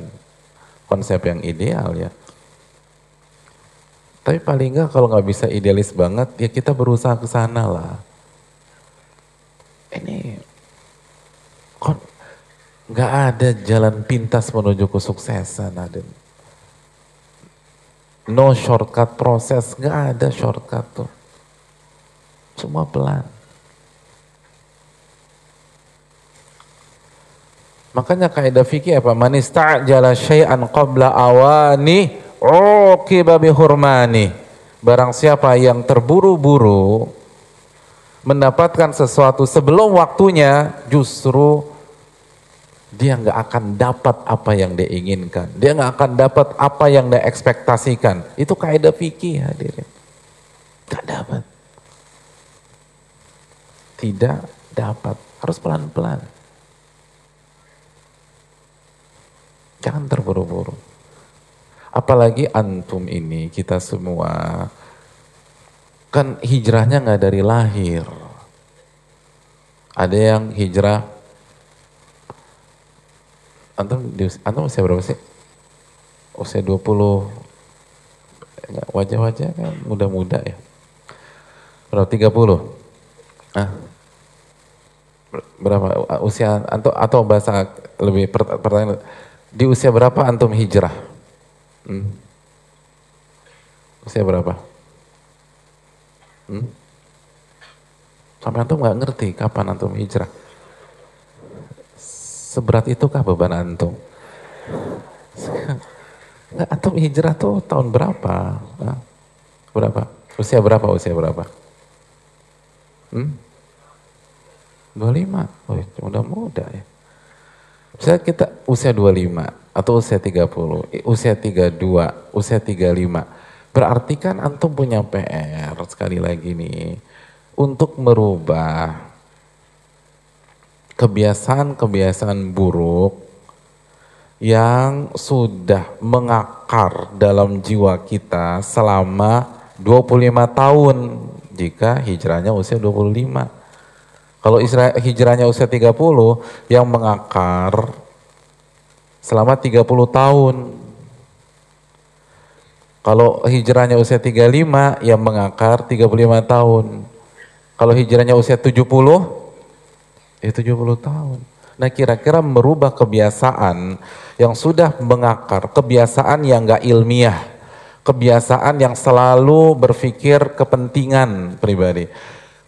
konsep yang ideal ya. Tapi paling enggak kalau nggak bisa idealis banget, ya kita berusaha ke sana lah ini kok nggak Gak ada jalan pintas menuju kesuksesan, Adin. No shortcut proses, gak ada shortcut tuh. Semua pelan. Makanya kaidah fikih apa? Man ista'jala syai'an qabla awani uqiba bihurmani. Barang siapa yang terburu-buru mendapatkan sesuatu sebelum waktunya, justru dia nggak akan dapat apa yang dia inginkan. Dia nggak akan dapat apa yang dia ekspektasikan. Itu kaidah fikih hadirin. Gak dapat. Tidak dapat. Harus pelan-pelan. Jangan terburu-buru. Apalagi antum ini, kita semua, kan hijrahnya nggak dari lahir. Ada yang hijrah, antum, antum usia berapa sih? Usia 20, wajah-wajah kan muda-muda ya. Berapa? 30? Ah, berapa usia atau atau bahasa lebih pertanyaan di usia berapa antum hijrah? Hmm? Usia berapa? Hmm? Sampai antum nggak ngerti kapan antum hijrah? Seberat itukah beban antum? Nggak, antum hijrah tuh tahun berapa? Berapa? Usia berapa? Usia berapa? Hmm? 25. Oh, udah muda ya. Misalnya kita usia 25 atau usia 30, usia 32, usia 35. Berarti kan antum punya PR sekali lagi nih untuk merubah kebiasaan-kebiasaan buruk yang sudah mengakar dalam jiwa kita selama 25 tahun jika hijrahnya usia 25. Kalau hijrahnya usia 30 yang mengakar selama 30 tahun. Kalau hijrahnya usia 35 yang mengakar 35 tahun. Kalau hijrahnya usia 70 ya 70 tahun. Nah kira-kira merubah kebiasaan yang sudah mengakar, kebiasaan yang gak ilmiah, kebiasaan yang selalu berpikir kepentingan pribadi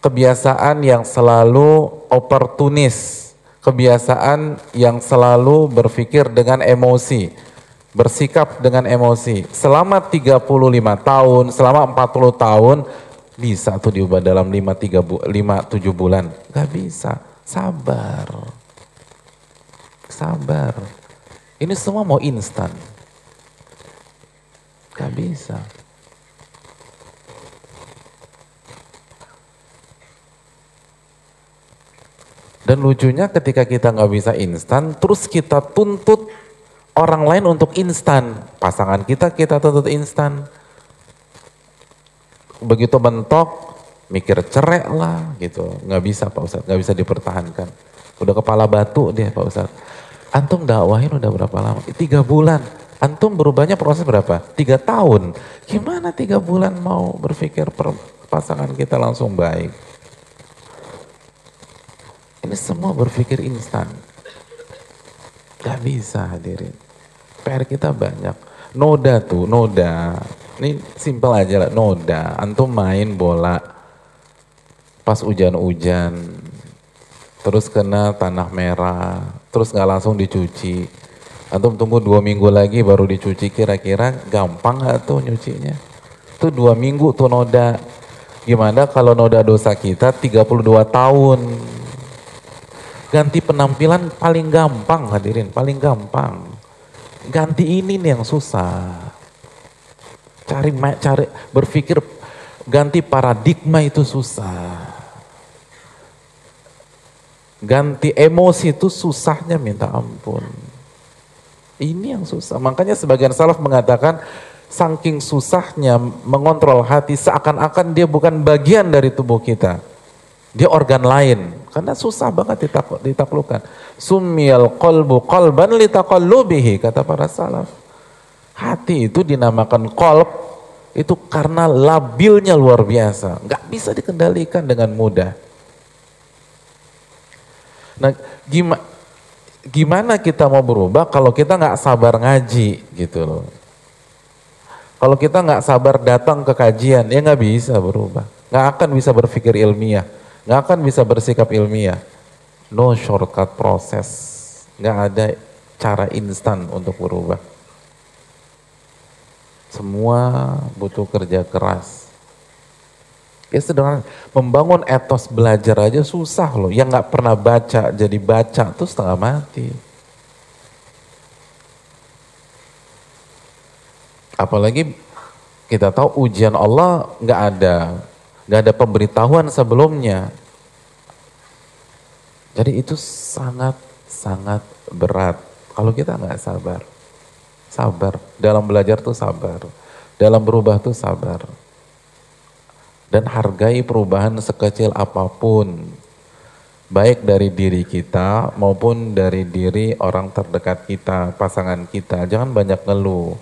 kebiasaan yang selalu oportunis, kebiasaan yang selalu berpikir dengan emosi, bersikap dengan emosi. Selama 35 tahun, selama 40 tahun, bisa tuh diubah dalam 5, 3, 5 7 bulan. Gak bisa, sabar. Sabar. Ini semua mau instan. Gak bisa. Dan lucunya ketika kita nggak bisa instan, terus kita tuntut orang lain untuk instan. Pasangan kita kita tuntut instan. Begitu mentok, mikir cerek lah gitu. Nggak bisa Pak Ustadz, nggak bisa dipertahankan. Udah kepala batu dia Pak Ustadz. Antum dakwahin udah berapa lama? Tiga bulan. Antum berubahnya proses berapa? Tiga tahun. Gimana tiga bulan mau berpikir pasangan kita langsung baik? Ini semua berpikir instan. Gak bisa hadirin. PR kita banyak. Noda tuh, noda. Ini simpel aja lah, noda. Antum main bola pas hujan-hujan, terus kena tanah merah, terus nggak langsung dicuci. Antum tunggu dua minggu lagi baru dicuci, kira-kira gampang gak tuh nyucinya? Itu dua minggu tuh noda. Gimana kalau noda dosa kita 32 tahun? Ganti penampilan paling gampang hadirin, paling gampang. Ganti ini nih yang susah. Cari cari berpikir ganti paradigma itu susah. Ganti emosi itu susahnya minta ampun. Ini yang susah. Makanya sebagian salaf mengatakan saking susahnya mengontrol hati seakan-akan dia bukan bagian dari tubuh kita. Dia organ lain. Karena susah banget ditaklukkan. Sumiyal qalbu qalban litaqallubihi kata para salaf. Hati itu dinamakan qalb itu karena labilnya luar biasa. Nggak bisa dikendalikan dengan mudah. Nah gimana gimana kita mau berubah kalau kita nggak sabar ngaji gitu loh. Kalau kita nggak sabar datang ke kajian, ya nggak bisa berubah. Nggak akan bisa berpikir ilmiah, nggak akan bisa bersikap ilmiah. No shortcut proses, nggak ada cara instan untuk berubah. Semua butuh kerja keras. Ya sederhana, membangun etos belajar aja susah loh. Yang nggak pernah baca jadi baca tuh setengah mati. Apalagi kita tahu ujian Allah nggak ada, nggak ada pemberitahuan sebelumnya. Jadi itu sangat sangat berat kalau kita nggak sabar. Sabar dalam belajar tuh sabar, dalam berubah tuh sabar. Dan hargai perubahan sekecil apa pun, baik dari diri kita maupun dari diri orang terdekat kita, pasangan kita. Jangan banyak ngeluh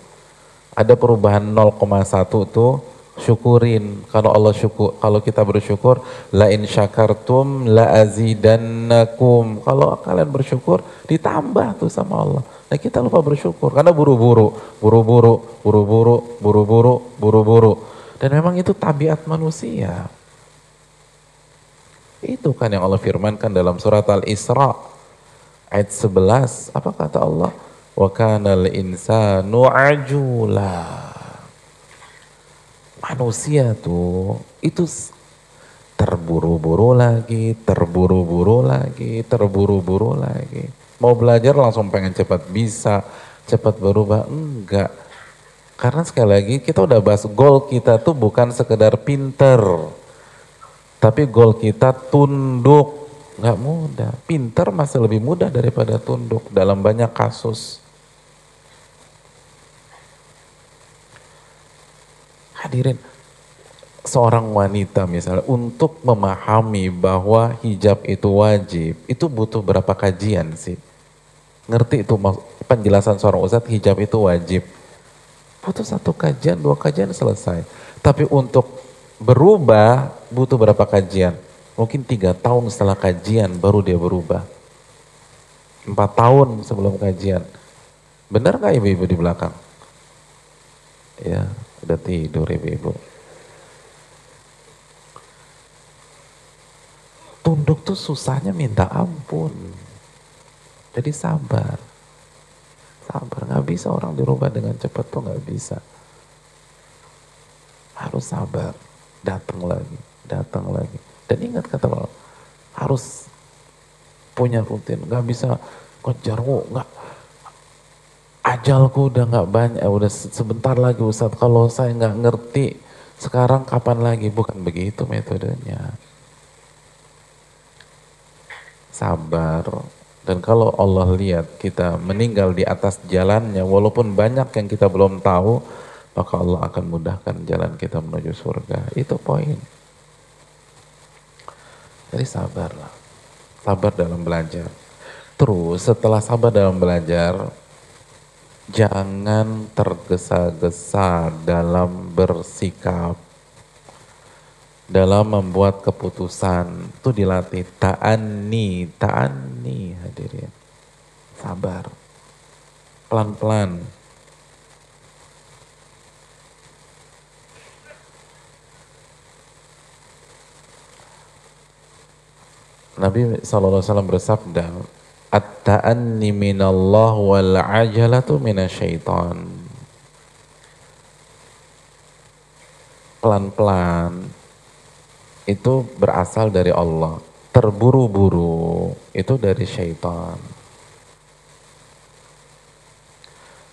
ada perubahan 0,1 tuh syukurin. Kalau Allah syukur kalau kita bersyukur la in syakartum la azidannakum. Kalau kalian bersyukur ditambah tuh sama Allah. Nah kita lupa bersyukur karena buru-buru buru-buru buru-buru buru-buru buru-buru. Dan memang itu tabiat manusia. Itu kan yang Allah firmankan dalam surat Al-Isra ayat 11 apa kata Allah? Wa kanal insanu ajula manusia tuh itu terburu-buru lagi, terburu-buru lagi, terburu-buru lagi. Mau belajar langsung pengen cepat bisa, cepat berubah. Enggak. Karena sekali lagi kita udah bahas goal kita tuh bukan sekedar pinter. Tapi goal kita tunduk. Enggak mudah. Pinter masih lebih mudah daripada tunduk dalam banyak kasus. Hadirin, seorang wanita misalnya untuk memahami bahwa hijab itu wajib, itu butuh berapa kajian sih? Ngerti itu penjelasan seorang ustadz hijab itu wajib. Butuh satu kajian, dua kajian selesai. Tapi untuk berubah butuh berapa kajian? Mungkin tiga tahun setelah kajian baru dia berubah. Empat tahun sebelum kajian. Benar gak ibu-ibu di belakang? Ya, Udah tidur ibu-ibu. Tunduk tuh susahnya minta ampun. Jadi sabar. Sabar, nggak bisa orang dirubah dengan cepat tuh nggak bisa. Harus sabar, datang lagi, datang lagi. Dan ingat kata Allah, harus punya rutin, nggak bisa kejar, nggak ajalku udah nggak banyak, udah sebentar lagi Ustadz. Kalau saya nggak ngerti, sekarang kapan lagi? Bukan begitu metodenya. Sabar. Dan kalau Allah lihat kita meninggal di atas jalannya, walaupun banyak yang kita belum tahu, maka Allah akan mudahkan jalan kita menuju surga. Itu poin. Jadi sabarlah. Sabar dalam belajar. Terus setelah sabar dalam belajar, jangan tergesa-gesa dalam bersikap dalam membuat keputusan. Itu dilatih ta'ani ta'ani hadirin. Sabar. Pelan-pelan. Nabi SAW bersabda at-ta'anni minallah wal ajalatu minasyaiton. Pelan-pelan itu berasal dari Allah. Terburu-buru itu dari syaitan.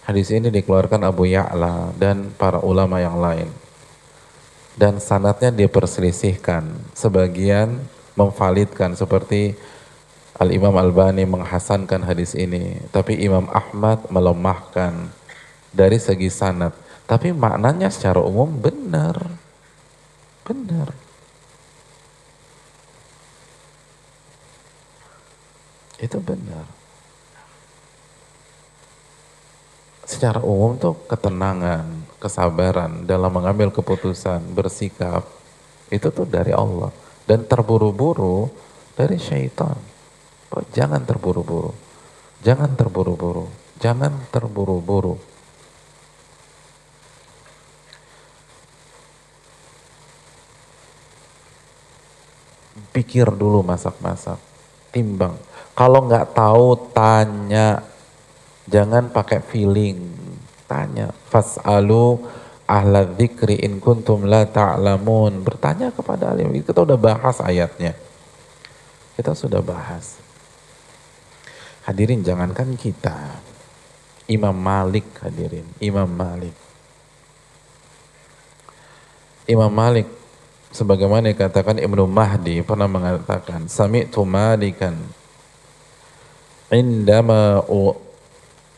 Hadis ini dikeluarkan Abu Ya'la dan para ulama yang lain. Dan sanatnya diperselisihkan. Sebagian memvalidkan seperti Al-Imam Al-Bani menghasankan hadis ini, tapi Imam Ahmad melemahkan dari segi sanad. Tapi maknanya secara umum benar. Benar. Itu benar. Secara umum tuh ketenangan, kesabaran dalam mengambil keputusan, bersikap, itu tuh dari Allah. Dan terburu-buru dari syaitan. Jangan terburu-buru. Jangan terburu-buru. Jangan terburu-buru. Pikir dulu masak-masak. Timbang. Kalau nggak tahu, tanya. Jangan pakai feeling. Tanya. Fas'alu ahla dzikri in kuntum la ta'lamun. Bertanya kepada alim. Kita udah bahas ayatnya. Kita sudah bahas. Hadirin jangankan kita. Imam Malik hadirin. Imam Malik. Imam Malik sebagaimana dikatakan Ibnu Mahdi pernah mengatakan sami'tu Malikan indama u,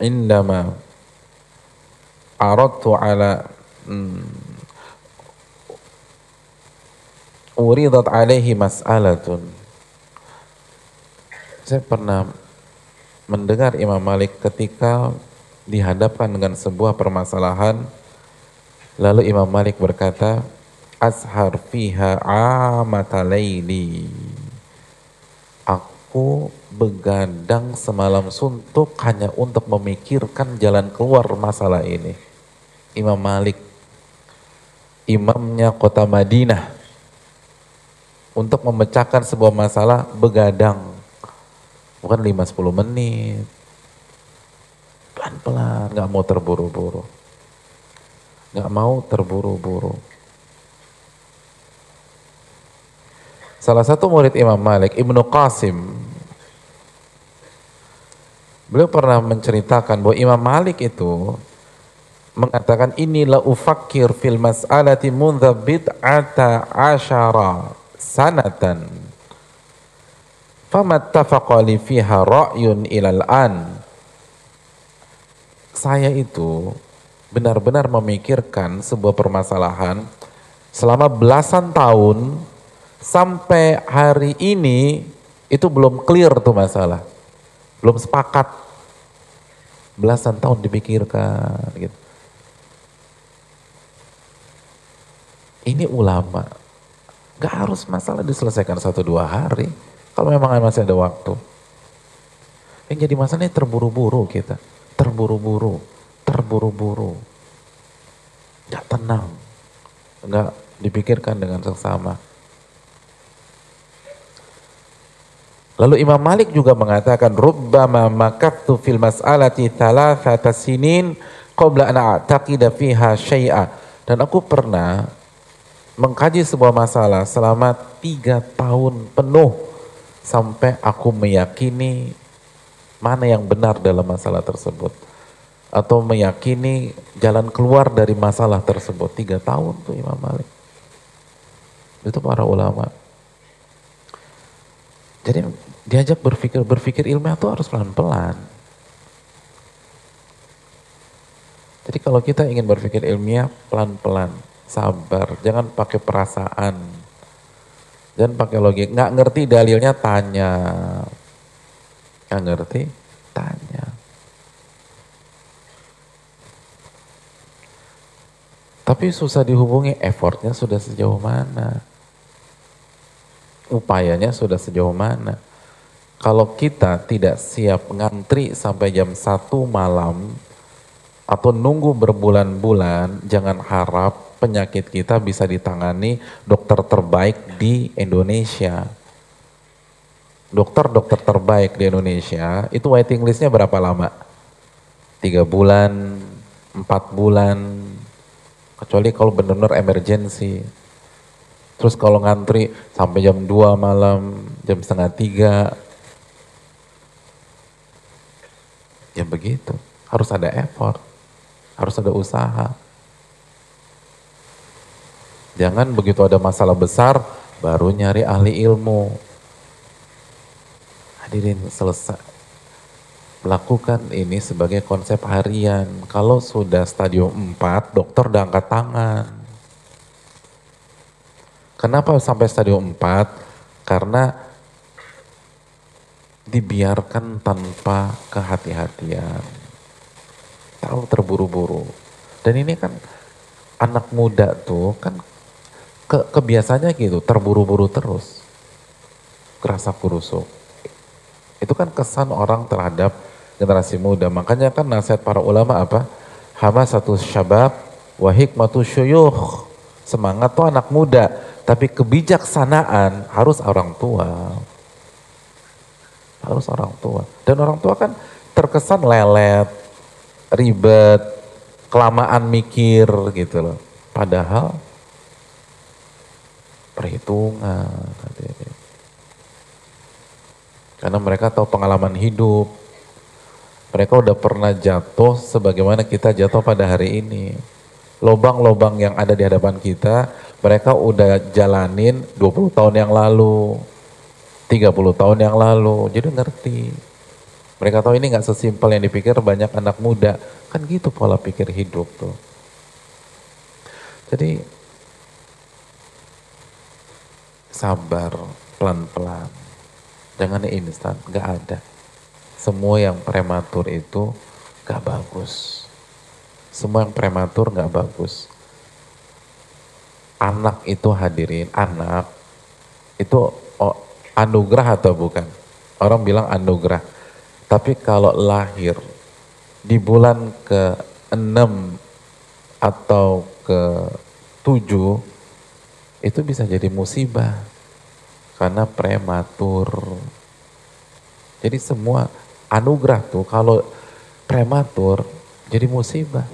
indama aradtu ala hmm, uridat alaihi mas'alatun saya pernah mendengar Imam Malik ketika dihadapkan dengan sebuah permasalahan lalu Imam Malik berkata ashar fiha amata Aku begadang semalam suntuk hanya untuk memikirkan jalan keluar masalah ini. Imam Malik, imamnya kota Madinah, untuk memecahkan sebuah masalah begadang. Bukan 5-10 menit. Pelan-pelan, gak mau terburu-buru. Gak mau terburu-buru. Salah satu murid Imam Malik, Ibnu Qasim, beliau pernah menceritakan bahwa Imam Malik itu mengatakan inilah ufakir fil mas'alati mundha bid'ata asyara sanatan an saya itu benar-benar memikirkan sebuah permasalahan selama belasan tahun sampai hari ini itu belum clear tuh masalah. Belum sepakat. Belasan tahun dipikirkan gitu. Ini ulama. Gak harus masalah diselesaikan satu dua hari. Kalau memang masih ada waktu. Yang jadi masalahnya terburu-buru kita. Terburu-buru. Terburu-buru. Gak tenang. Gak dipikirkan dengan seksama. Lalu Imam Malik juga mengatakan rubbama makattu fil mas'alati thalathata sinin qabla an a'taqida fiha syai'a. Dan aku pernah mengkaji sebuah masalah selama tiga tahun penuh sampai aku meyakini mana yang benar dalam masalah tersebut. Atau meyakini jalan keluar dari masalah tersebut. Tiga tahun tuh Imam Malik. Itu para ulama. Jadi diajak berpikir berpikir ilmiah itu harus pelan-pelan. Jadi kalau kita ingin berpikir ilmiah pelan-pelan, sabar, jangan pakai perasaan, jangan pakai logik. Nggak ngerti dalilnya tanya, nggak ngerti tanya. Tapi susah dihubungi, effortnya sudah sejauh mana? upayanya sudah sejauh mana. Kalau kita tidak siap ngantri sampai jam satu malam atau nunggu berbulan-bulan, jangan harap penyakit kita bisa ditangani dokter terbaik di Indonesia. Dokter-dokter terbaik di Indonesia itu waiting listnya berapa lama? Tiga bulan, empat bulan, kecuali kalau benar-benar emergency Terus kalau ngantri sampai jam 2 malam, jam setengah tiga. Ya begitu. Harus ada effort. Harus ada usaha. Jangan begitu ada masalah besar, baru nyari ahli ilmu. Hadirin selesai. Lakukan ini sebagai konsep harian. Kalau sudah stadium 4, dokter udah angkat tangan. Kenapa sampai stadium 4? Karena dibiarkan tanpa kehati-hatian. Terlalu terburu-buru. Dan ini kan anak muda tuh kan ke, kebiasanya gitu, terburu-buru terus. Kerasa kurusuk. Itu kan kesan orang terhadap generasi muda. Makanya kan nasihat para ulama apa? Hama satu syabab, wahik matu syuyuh. Semangat tuh anak muda, tapi kebijaksanaan harus orang tua. Harus orang tua. Dan orang tua kan terkesan lelet, ribet, kelamaan mikir gitu loh. Padahal perhitungan. Karena mereka tahu pengalaman hidup. Mereka udah pernah jatuh sebagaimana kita jatuh pada hari ini. Lobang-lobang yang ada di hadapan kita, mereka udah jalanin 20 tahun yang lalu, 30 tahun yang lalu. Jadi ngerti. Mereka tahu ini nggak sesimpel yang dipikir banyak anak muda. Kan gitu pola pikir hidup tuh. Jadi sabar, pelan-pelan. Jangan instan, nggak ada. Semua yang prematur itu nggak bagus. Semua yang prematur nggak bagus. Anak itu hadirin, anak itu anugerah atau bukan? Orang bilang anugerah tapi kalau lahir di bulan ke-6 atau ke-7 itu bisa jadi musibah karena prematur. Jadi semua anugerah tuh kalau prematur jadi musibah.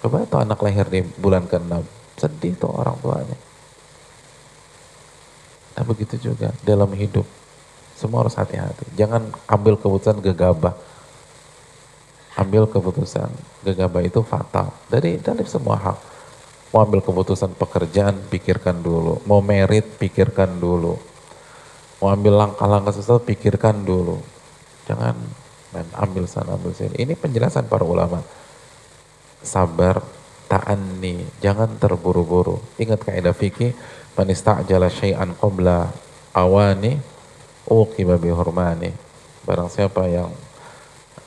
Coba tuh anak lahir di bulan ke-6, sedih tuh orang tuanya. Nah begitu juga dalam hidup semua harus hati-hati. Jangan ambil keputusan gegabah. Ambil keputusan gegabah itu fatal. Dari dari semua hal. Mau ambil keputusan pekerjaan, pikirkan dulu. Mau merit, pikirkan dulu. Mau ambil langkah-langkah sesuatu, pikirkan dulu. Jangan main ambil sana, ambil sini. Ini penjelasan para ulama. Sabar, ta'anni, jangan terburu-buru. Ingat kaidah fikih, man ista'jala syai'an qabla awani uqiba bihurmani. Barang siapa yang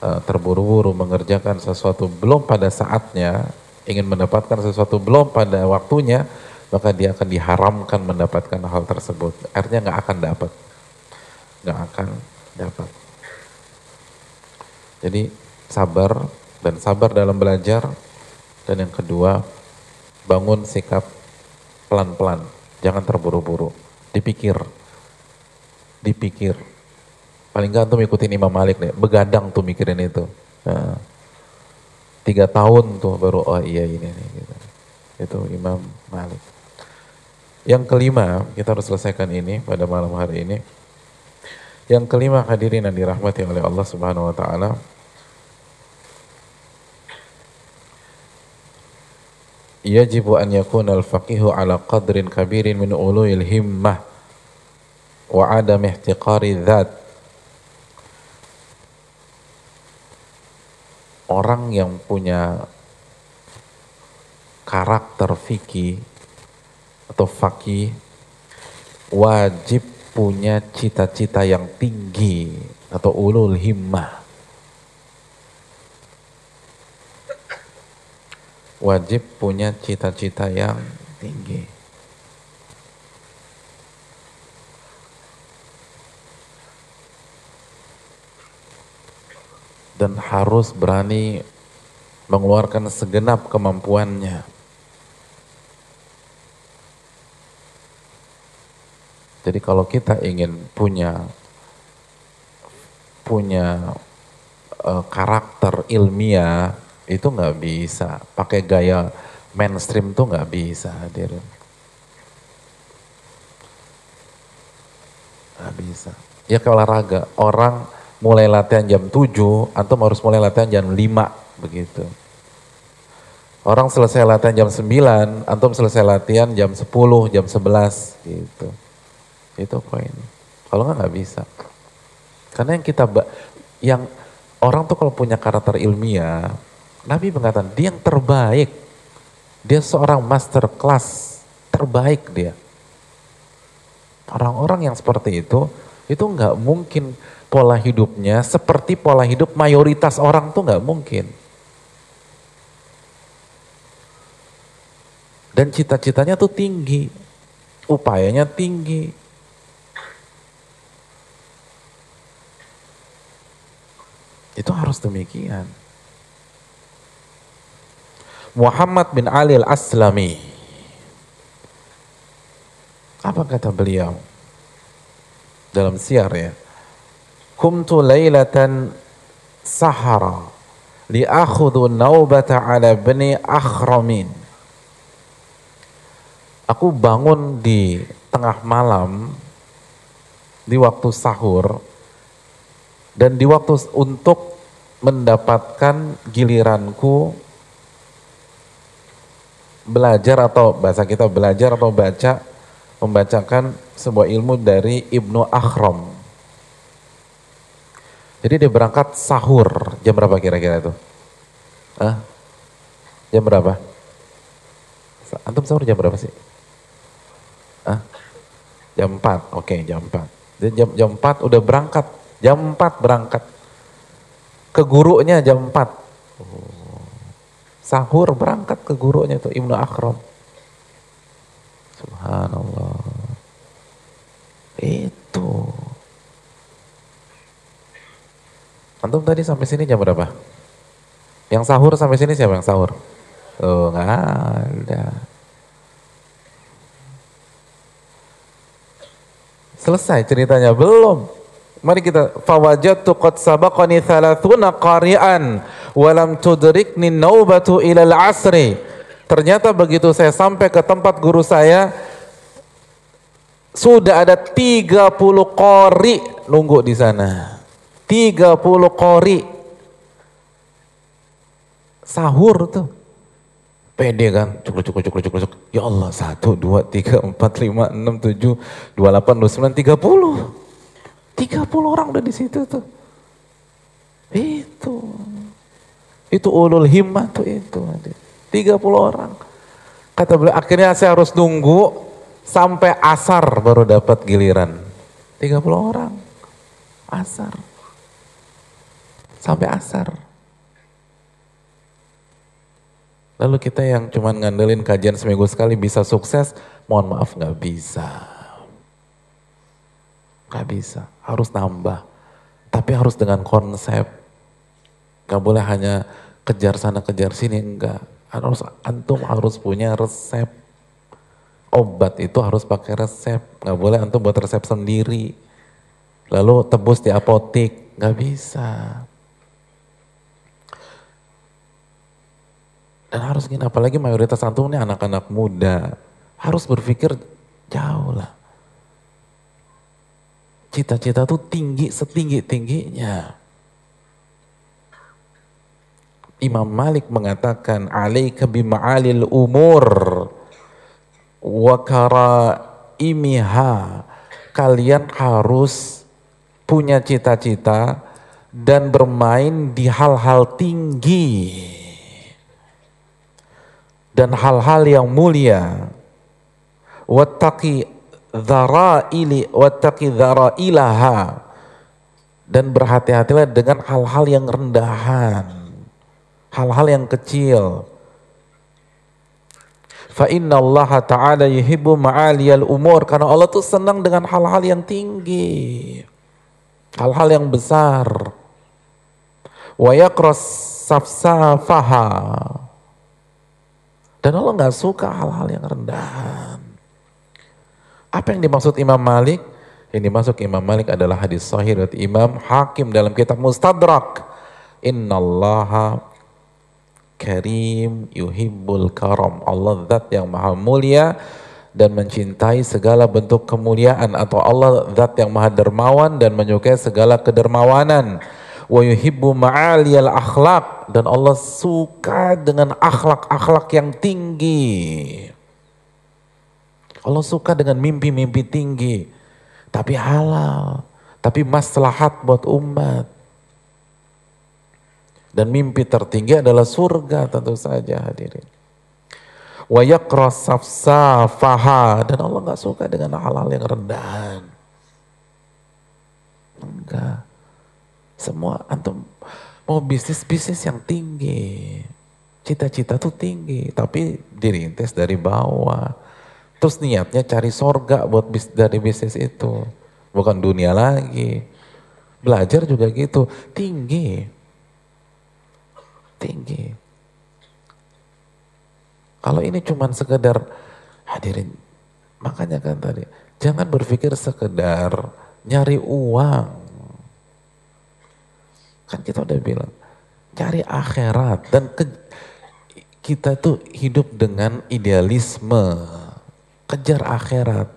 uh, terburu-buru mengerjakan sesuatu belum pada saatnya, ingin mendapatkan sesuatu belum pada waktunya, maka dia akan diharamkan mendapatkan hal tersebut. Artinya nggak akan dapat. Nggak akan dapat. Jadi sabar dan sabar dalam belajar. Dan yang kedua, bangun sikap pelan-pelan. Jangan terburu-buru. Dipikir, dipikir. Paling gak antum ikutin Imam Malik nih, begadang tuh mikirin itu. Nah, tiga tahun tuh baru, oh iya ini nih. Gitu. Itu Imam Malik. Yang kelima, kita harus selesaikan ini pada malam hari ini. Yang kelima hadirin yang dirahmati oleh Allah Subhanahu wa taala. Yajibu an yakuna al-faqihu ala qadrin kabirin min uluil himmah wa adam ihtiqari dzat orang yang punya karakter fikih atau fakih wajib punya cita-cita yang tinggi atau ulul himmah wajib punya cita-cita yang tinggi dan harus berani mengeluarkan segenap kemampuannya. Jadi kalau kita ingin punya punya uh, karakter ilmiah itu nggak bisa pakai gaya mainstream tuh nggak bisa hadirin. Nggak bisa. Ya kayak olahraga orang mulai latihan jam 7, antum harus mulai latihan jam 5, begitu. Orang selesai latihan jam 9, antum selesai latihan jam 10, jam 11, gitu. Itu poin. Kalau nggak nggak bisa. Karena yang kita, yang orang tuh kalau punya karakter ilmiah, Nabi mengatakan dia yang terbaik. Dia seorang master class, terbaik dia. Orang-orang yang seperti itu, itu nggak mungkin pola hidupnya seperti pola hidup mayoritas orang tuh nggak mungkin. Dan cita-citanya tuh tinggi, upayanya tinggi. Itu harus demikian. Muhammad bin Ali al-Aslami. Apa kata beliau? Dalam siar ya. Kumtu laylatan sahara li'akhudhu naubata ala bani akhramin. Aku bangun di tengah malam di waktu sahur dan di waktu untuk mendapatkan giliranku belajar atau bahasa kita belajar atau baca membacakan sebuah ilmu dari Ibnu Akhram. Jadi dia berangkat sahur jam berapa kira-kira itu? Hah? Jam berapa? Antum sahur jam berapa sih? Hah? Jam 4, oke jam 4. Dia jam, jam 4 udah berangkat, jam 4 berangkat. Ke gurunya jam 4. Sahur berangkat ke gurunya itu Ibnu Akhram. Subhanallah. Itu. Antum tadi sampai sini jam berapa? Yang sahur sampai sini siapa yang sahur? Tuh nggak ada. Selesai ceritanya belum? Mari kita fawajadtu qad sabaqani thalathuna qari'an walam tudrikni naubatu ilal asri. Ternyata begitu saya sampai ke tempat guru saya sudah ada 30 qari nunggu di sana. 30 qari. Sahur tuh. Pede kan, cukup cukup cukup cukup cukup. Ya Allah, 1 2 3 4 5 6 7 28 29 30. 30 orang udah di situ tuh. Itu. Itu ulul himmah tuh itu. 30 orang. Kata beliau, akhirnya saya harus nunggu sampai asar baru dapat giliran. 30 orang. Asar. Sampai asar. Lalu kita yang cuman ngandelin kajian seminggu sekali bisa sukses, mohon maaf nggak bisa. Gak bisa, harus nambah. Tapi harus dengan konsep. Gak boleh hanya kejar sana kejar sini, enggak. Harus antum harus punya resep. Obat itu harus pakai resep. Gak boleh antum buat resep sendiri. Lalu tebus di apotik, gak bisa. Dan harus gini, apalagi mayoritas antum ini anak-anak muda. Harus berpikir jauh lah. Cita-cita tuh tinggi setinggi-tingginya. Imam Malik mengatakan alaika bima'alil umur wa karaimiha. Kalian harus punya cita-cita dan bermain di hal-hal tinggi dan hal-hal yang mulia. Wattaqi dharaili wattaqi dharailaha. Dan berhati-hatilah dengan hal-hal yang rendahan hal-hal yang kecil. Fa inna Allah ta'ala yuhibbu ma'aliyal umur. Karena Allah tuh senang dengan hal-hal yang tinggi hal-hal yang besar. Wa yakras safsafaha. Dan Allah nggak suka hal-hal yang rendahan apa yang dimaksud Imam Malik? Yang dimaksud Imam Malik adalah hadis sahih dari Imam Hakim dalam kitab Mustadrak. Innallaha karim yuhibbul karam. Allah zat yang maha mulia dan mencintai segala bentuk kemuliaan atau Allah zat yang maha dermawan dan menyukai segala kedermawanan. Wa yuhibbu ma'aliyal akhlak dan Allah suka dengan akhlak-akhlak yang tinggi. Allah suka dengan mimpi-mimpi tinggi. Tapi halal. Tapi maslahat buat umat. Dan mimpi tertinggi adalah surga tentu saja hadirin. Wa safsafaha. Dan Allah nggak suka dengan halal yang rendahan. Enggak. Semua antum mau bisnis-bisnis yang tinggi. Cita-cita tuh tinggi, tapi dirintis dari bawah Terus niatnya cari sorga buat bis, dari bisnis itu. Bukan dunia lagi. Belajar juga gitu, tinggi. tinggi. Kalau ini cuma sekedar hadirin, makanya kan tadi, jangan berpikir sekedar nyari uang. Kan kita udah bilang, cari akhirat dan ke, kita tuh hidup dengan idealisme, kejar akhirat.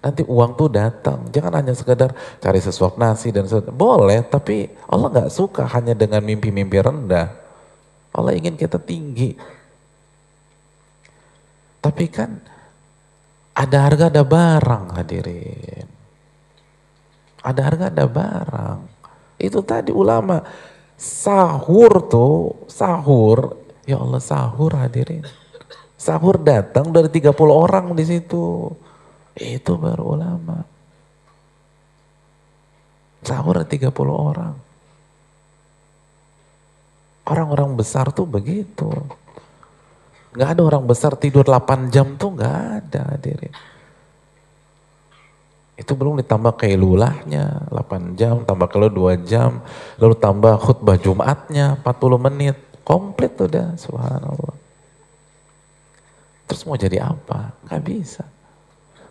Nanti uang tuh datang. Jangan hanya sekedar cari sesuap nasi dan sesuatu. Boleh, tapi Allah nggak suka hanya dengan mimpi-mimpi rendah. Allah ingin kita tinggi. Tapi kan ada harga ada barang hadirin. Ada harga ada barang. Itu tadi ulama sahur tuh, sahur. Ya Allah sahur hadirin. Sahur datang dari 30 orang di situ. Itu baru ulama. Sahur 30 orang. Orang-orang besar tuh begitu. Gak ada orang besar tidur 8 jam tuh gak ada hadirin. Itu belum ditambah kailulahnya 8 jam, tambah kalau 2 jam, lalu tambah khutbah Jumatnya 40 menit. Komplit udah, subhanallah. Terus mau jadi apa? Gak bisa.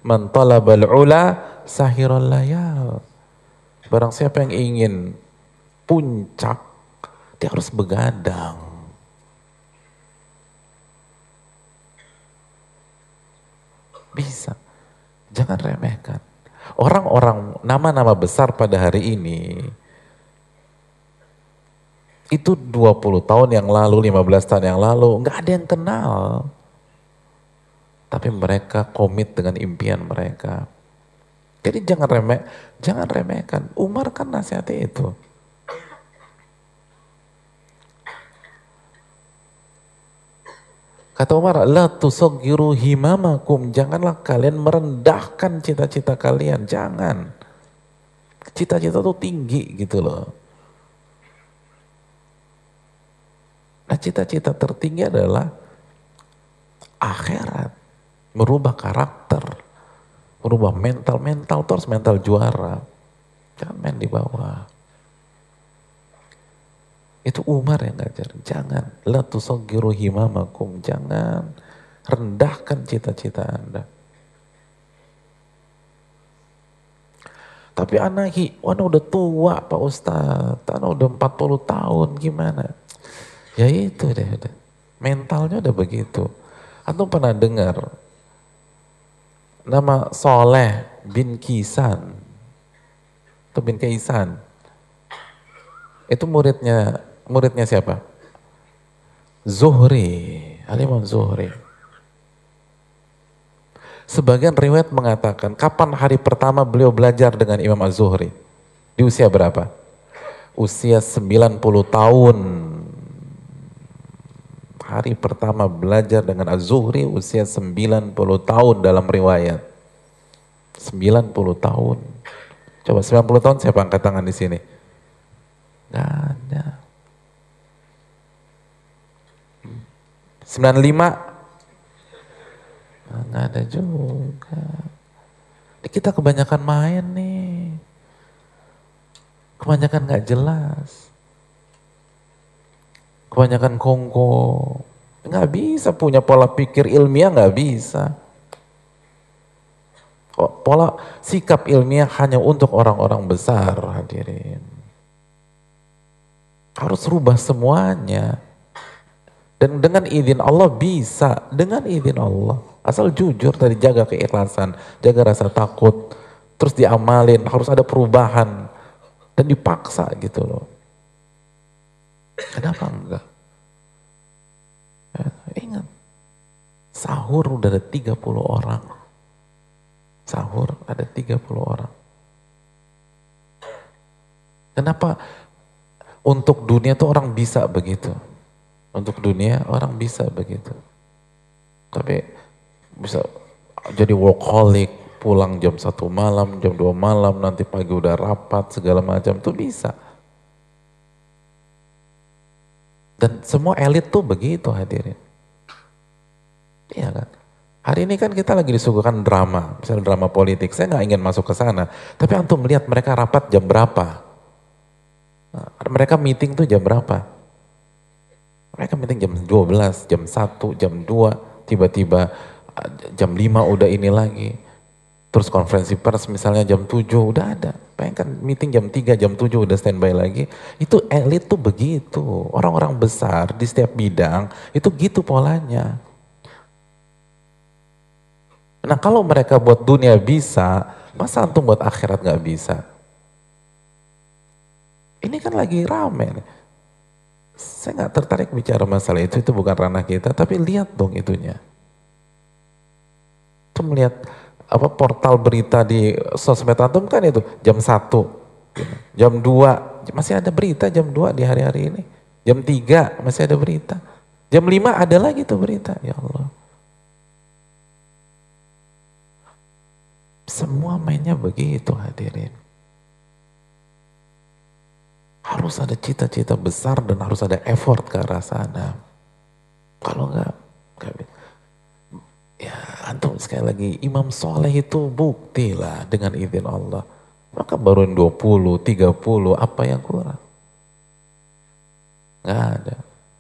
Man talabal ula sahirul layal. Barang siapa yang ingin puncak, dia harus begadang. Bisa. Jangan remehkan. Orang-orang nama-nama besar pada hari ini itu 20 tahun yang lalu, 15 tahun yang lalu, nggak ada yang kenal. Tapi mereka komit dengan impian mereka. Jadi jangan remeh, jangan remehkan. Umar kan nasihatnya itu. Kata Umar, la tusagiru himamakum. Janganlah kalian merendahkan cita-cita kalian. Jangan. Cita-cita itu tinggi gitu loh. Nah cita-cita tertinggi adalah akhirat merubah karakter, merubah mental, mental terus mental juara. Jangan main di bawah. Itu Umar yang ngajar. Jangan. La himamakum. Jangan. Rendahkan cita-cita Anda. Tapi anak, anak udah tua Pak Ustadz. Anak udah 40 tahun. Gimana? Ya itu deh. Mentalnya udah begitu. Atau pernah dengar nama Soleh bin Kisan atau bin Kaisan itu muridnya muridnya siapa? Zuhri, Alimam Zuhri. Sebagian riwayat mengatakan kapan hari pertama beliau belajar dengan Imam Az-Zuhri? Di usia berapa? Usia 90 tahun hari pertama belajar dengan Az-Zuhri usia 90 tahun dalam riwayat. 90 tahun. Coba 90 tahun siapa angkat tangan di sini? Gak ada. 95? Nah, gak ada juga. Kita kebanyakan main nih. Kebanyakan gak jelas kebanyakan kongko. Nggak bisa punya pola pikir ilmiah nggak bisa. Pola sikap ilmiah hanya untuk orang-orang besar hadirin. Harus rubah semuanya. Dan dengan izin Allah bisa, dengan izin Allah. Asal jujur tadi jaga keikhlasan, jaga rasa takut, terus diamalin, harus ada perubahan. Dan dipaksa gitu loh. Kenapa enggak? Ya, ingat, sahur udah ada 30 orang. Sahur ada 30 orang. Kenapa untuk dunia tuh orang bisa begitu? Untuk dunia orang bisa begitu. Tapi bisa jadi workaholic, pulang jam satu malam, jam dua malam, nanti pagi udah rapat, segala macam tuh bisa. Dan semua elit tuh begitu hadirin. Iya kan? Hari ini kan kita lagi disuguhkan drama, misalnya drama politik. Saya nggak ingin masuk ke sana, tapi antum melihat mereka rapat jam berapa? Nah, mereka meeting tuh jam berapa? Mereka meeting jam 12, jam 1, jam 2, tiba-tiba uh, jam 5 udah ini lagi. Terus konferensi pers misalnya jam 7 udah ada. Pengen kan meeting jam 3, jam 7 udah standby lagi. Itu elit tuh begitu. Orang-orang besar di setiap bidang itu gitu polanya. Nah kalau mereka buat dunia bisa, masa antum buat akhirat gak bisa? Ini kan lagi rame. Saya nggak tertarik bicara masalah itu, itu bukan ranah kita, tapi lihat dong itunya. Itu melihat apa portal berita di sosmed antum kan itu jam 1, jam 2, masih ada berita jam 2 di hari-hari ini. Jam 3 masih ada berita. Jam 5 ada lagi tuh berita, ya Allah. Semua mainnya begitu hadirin. Harus ada cita-cita besar dan harus ada effort ke arah sana. Kalau enggak, enggak ya antum sekali lagi Imam Soleh itu bukti lah dengan izin Allah. Maka baru 20, 30, apa yang kurang? Enggak ada.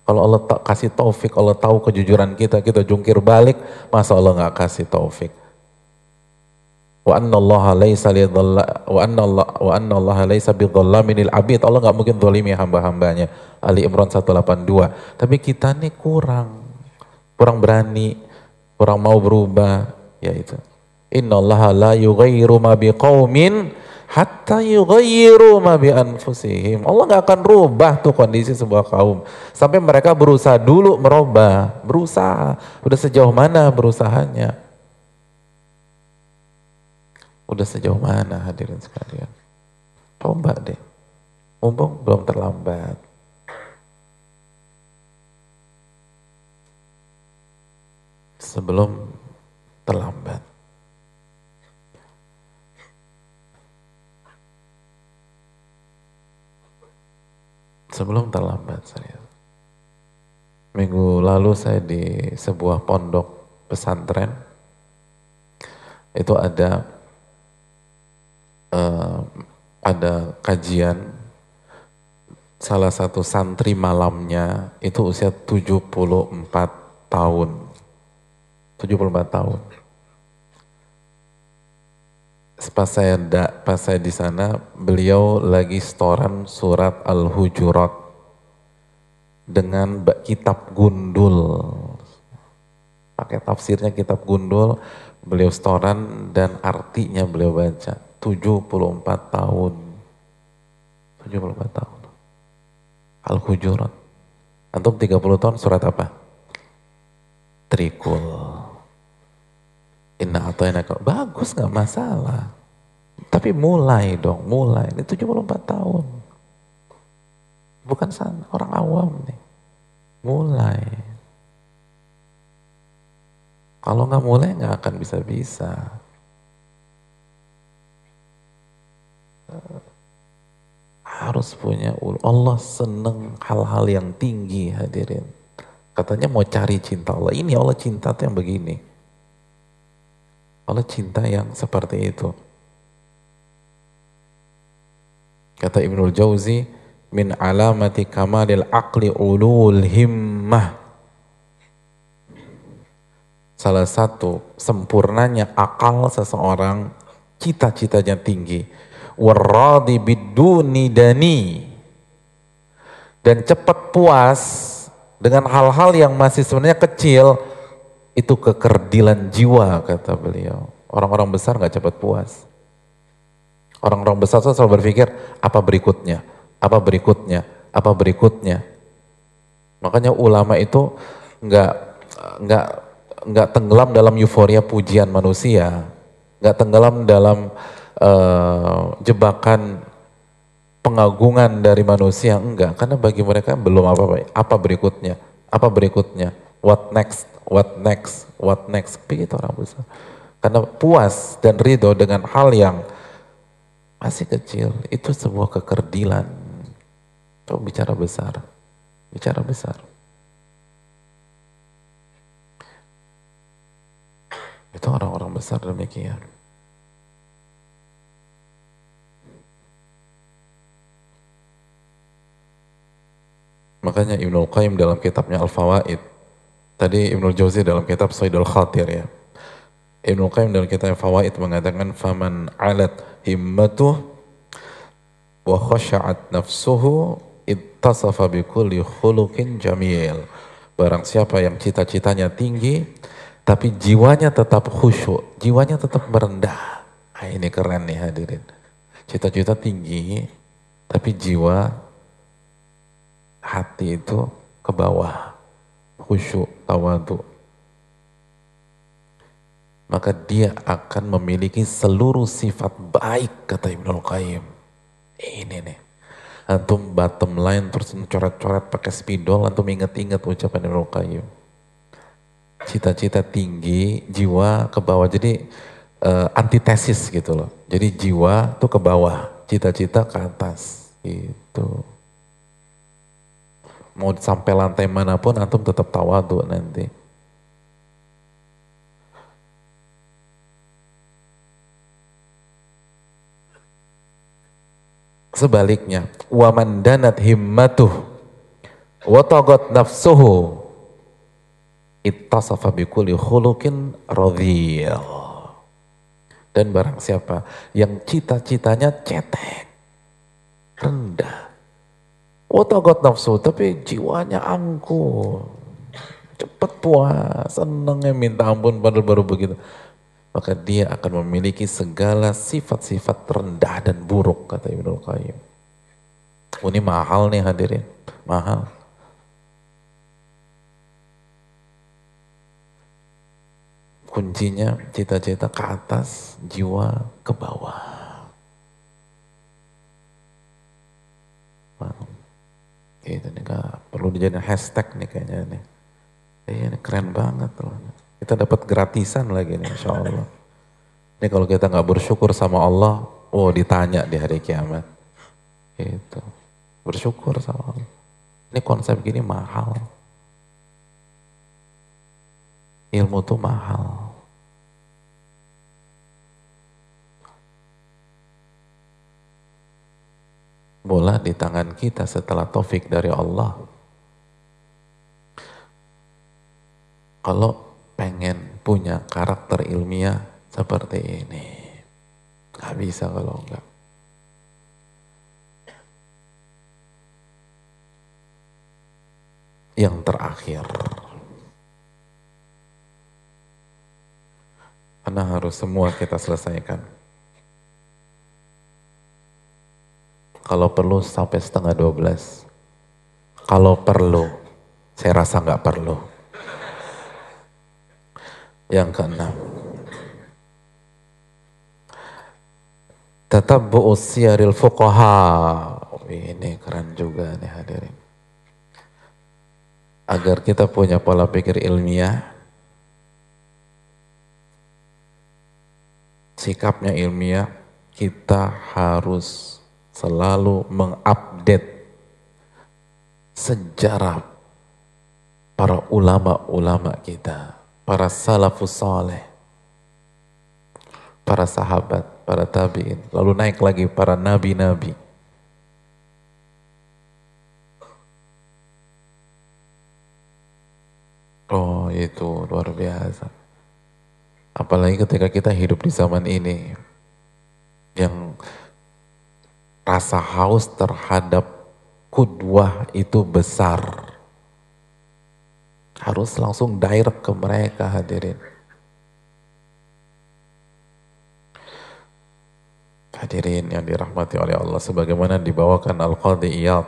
Kalau Allah tak kasih taufik, Allah tahu kejujuran kita, kita jungkir balik, masa Allah nggak kasih taufik? wa anna Allah laisa wa anna Allah wa anna. Allah nggak mungkin zalimi hamba-hambanya. Ali Imran 182. Tapi kita nih kurang kurang berani, kurang mau berubah, ya itu. Inna Allah la yughayyiru ma biqaumin hatta yughayyiru ma bi anfusihim. Allah nggak akan rubah tuh kondisi sebuah kaum sampai mereka berusaha dulu merubah, berusaha. Udah sejauh mana berusahanya? Udah sejauh mana hadirin sekalian? Coba deh. Mumpung belum terlambat. Sebelum terlambat. Sebelum terlambat saya. Minggu lalu saya di sebuah pondok pesantren. Itu ada uh, ada kajian salah satu santri malamnya itu usia 74 tahun. 74 tahun. Pas saya, da, pas saya di sana, beliau lagi setoran surat Al-Hujurat dengan kitab gundul. Pakai tafsirnya kitab gundul, beliau setoran dan artinya beliau baca 74 tahun. 74 tahun. Al-Hujurat. Antum 30 tahun surat apa? Trikul. Inna atayna Bagus gak masalah. Tapi mulai dong, mulai. Ini 74 tahun. Bukan sana, orang awam nih. Mulai. Kalau nggak mulai nggak akan bisa-bisa. harus punya Allah seneng hal-hal yang tinggi hadirin. Katanya mau cari cinta Allah. Ini Allah cinta tuh yang begini. Allah cinta yang seperti itu. Kata Ibnul Jauzi, min alamati kamalil aqli ulul himmah. Salah satu sempurnanya akal seseorang, cita-citanya tinggi warradi biduni dani dan cepat puas dengan hal-hal yang masih sebenarnya kecil itu kekerdilan jiwa kata beliau. Orang-orang besar nggak cepat puas. Orang-orang besar selalu berpikir apa berikutnya? Apa berikutnya? Apa berikutnya? Makanya ulama itu nggak nggak nggak tenggelam dalam euforia pujian manusia. Nggak tenggelam dalam uh, jebakan pengagungan dari manusia. Enggak karena bagi mereka belum apa apa berikutnya? Apa berikutnya? What next what next what next. Begitu orang besar karena puas dan ridho dengan hal yang masih kecil itu sebuah kekerdilan. Coba bicara besar bicara besar. Itu orang-orang besar demikian. Makanya Ibnul Qayyim dalam kitabnya Al-Fawaid, tadi Ibnul Jauzi dalam kitab Sayyidul Khatir ya. Ibnul Qayyim dalam kitab Al-Fawaid mengatakan faman alat himmatuh wa khasha'at nafsuhu ittasafa bi kulli khuluqin jamil. Barang siapa yang cita-citanya tinggi tapi jiwanya tetap khusyuk, jiwanya tetap merendah. Nah, ini keren nih hadirin. Cita-cita tinggi tapi jiwa hati itu ke bawah, khusyuk, tawadu. Maka dia akan memiliki seluruh sifat baik, kata Ibnu Qayyim. Ini nih. Antum bottom line terus coret-coret pakai spidol, antum inget-inget ucapan Ibnu Qayyim. Cita-cita tinggi, jiwa ke bawah. Jadi uh, antitesis gitu loh. Jadi jiwa tuh ke bawah, cita-cita ke atas. Gitu mau sampai lantai mana pun antum tetap tawadu nanti. Sebaliknya, waman danat himmatuh wa tagat nafsuhu ittasafa bikulli khuluqin radhiyah. Dan barang siapa yang cita-citanya cetek, rendah, Otagot nafsu, tapi jiwanya angkuh. Cepat puas, senangnya minta ampun padahal baru begitu. Maka dia akan memiliki segala sifat-sifat rendah dan buruk, kata Ibnu Qayyim. Oh, ini mahal nih hadirin, mahal. Kuncinya cita-cita ke atas, jiwa ke bawah. Wow. Gitu nih, gak perlu dijadiin hashtag nih kayaknya nih. Iya ini keren banget loh. Kita dapat gratisan lagi nih insya Allah. Ini kalau kita nggak bersyukur sama Allah, oh ditanya di hari kiamat. Gitu. Bersyukur sama Allah. Ini konsep gini mahal. Ilmu tuh mahal. Bola di tangan kita setelah taufik dari Allah. Kalau pengen punya karakter ilmiah seperti ini, nggak bisa kalau enggak. Yang terakhir, karena harus semua kita selesaikan. Kalau perlu sampai setengah dua belas. Kalau perlu, saya rasa nggak perlu. Yang keenam. Tetap bu'usyaril fuqaha. Ini keren juga nih hadirin. Agar kita punya pola pikir ilmiah, sikapnya ilmiah, kita harus selalu mengupdate sejarah para ulama-ulama kita, para salafus saleh, para sahabat, para tabi'in, lalu naik lagi para nabi-nabi. Oh itu luar biasa. Apalagi ketika kita hidup di zaman ini yang rasa haus terhadap kudwah itu besar. Harus langsung direct ke mereka hadirin. Hadirin yang dirahmati oleh Allah sebagaimana dibawakan Al-Qadhi Iyad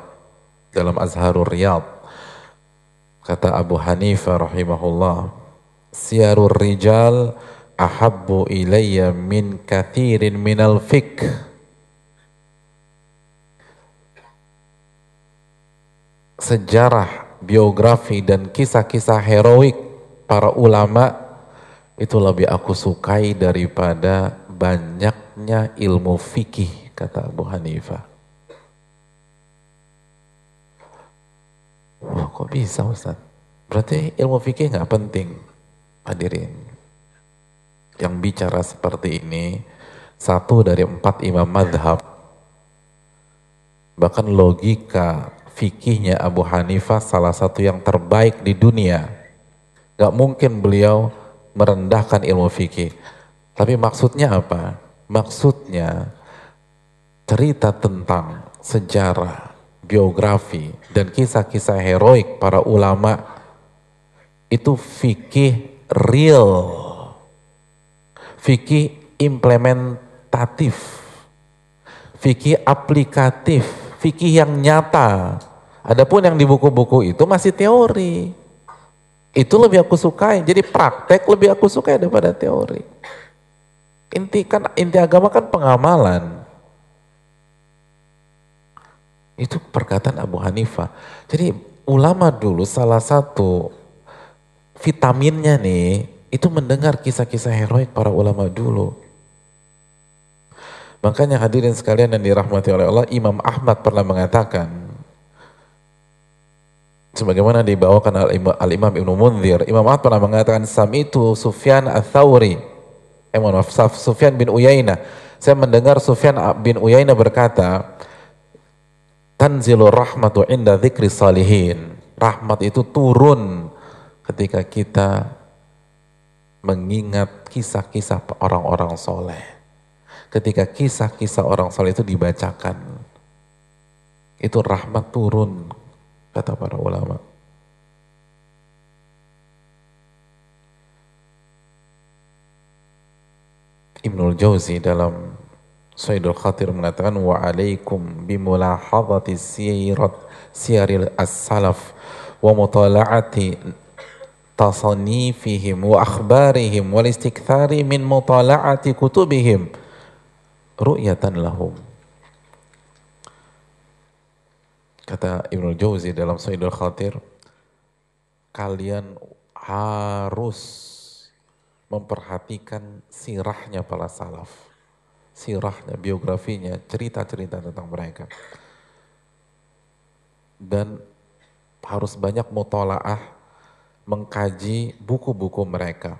dalam Azharul Riyad. Kata Abu Hanifah rahimahullah, "Siyarur rijal ahabbu ilayya min kathirin minal fikh." Sejarah, biografi dan kisah-kisah heroik para ulama itu lebih aku sukai daripada banyaknya ilmu fikih kata Abu Hanifah. Wah kok bisa Ustaz? Berarti ilmu fikih nggak penting hadirin. Yang bicara seperti ini satu dari empat imam madhab bahkan logika fikihnya Abu Hanifah salah satu yang terbaik di dunia. Gak mungkin beliau merendahkan ilmu fikih. Tapi maksudnya apa? Maksudnya cerita tentang sejarah, biografi, dan kisah-kisah heroik para ulama itu fikih real. Fikih implementatif. Fikih aplikatif. Fikih yang nyata. Adapun yang di buku-buku itu masih teori. Itu lebih aku sukai. Jadi praktek lebih aku sukai daripada teori. Inti kan inti agama kan pengamalan. Itu perkataan Abu Hanifah. Jadi ulama dulu salah satu vitaminnya nih itu mendengar kisah-kisah heroik para ulama dulu. Makanya hadirin sekalian yang dirahmati oleh Allah, Imam Ahmad pernah mengatakan, sebagaimana dibawakan al-Imam Ibnu Munzir, Imam Ahmad pernah mengatakan, Samitu Sufyan al-Thawri, eh maaf, Sufyan bin Uyainah. Saya mendengar Sufyan bin Uyainah berkata, Tanzilu rahmatu inda dzikri salihin. Rahmat itu turun ketika kita mengingat kisah-kisah orang-orang soleh. Ketika kisah-kisah orang soleh itu dibacakan. Itu rahmat turun, kata para ulama. Ibnul Jauzi dalam Sayyidul Khatir mengatakan wa alaikum bimulahadhati sirat siyaril as-salaf wa mutala'ati tasanifihim wa akhbarihim wal istikthari min mutala'ati kutubihim ru'yatan lahum kata Ibnu Jauzi dalam Sayyidul Khatir kalian harus memperhatikan sirahnya para salaf. Sirahnya, biografinya, cerita-cerita tentang mereka. Dan harus banyak mutolaah mengkaji buku-buku mereka.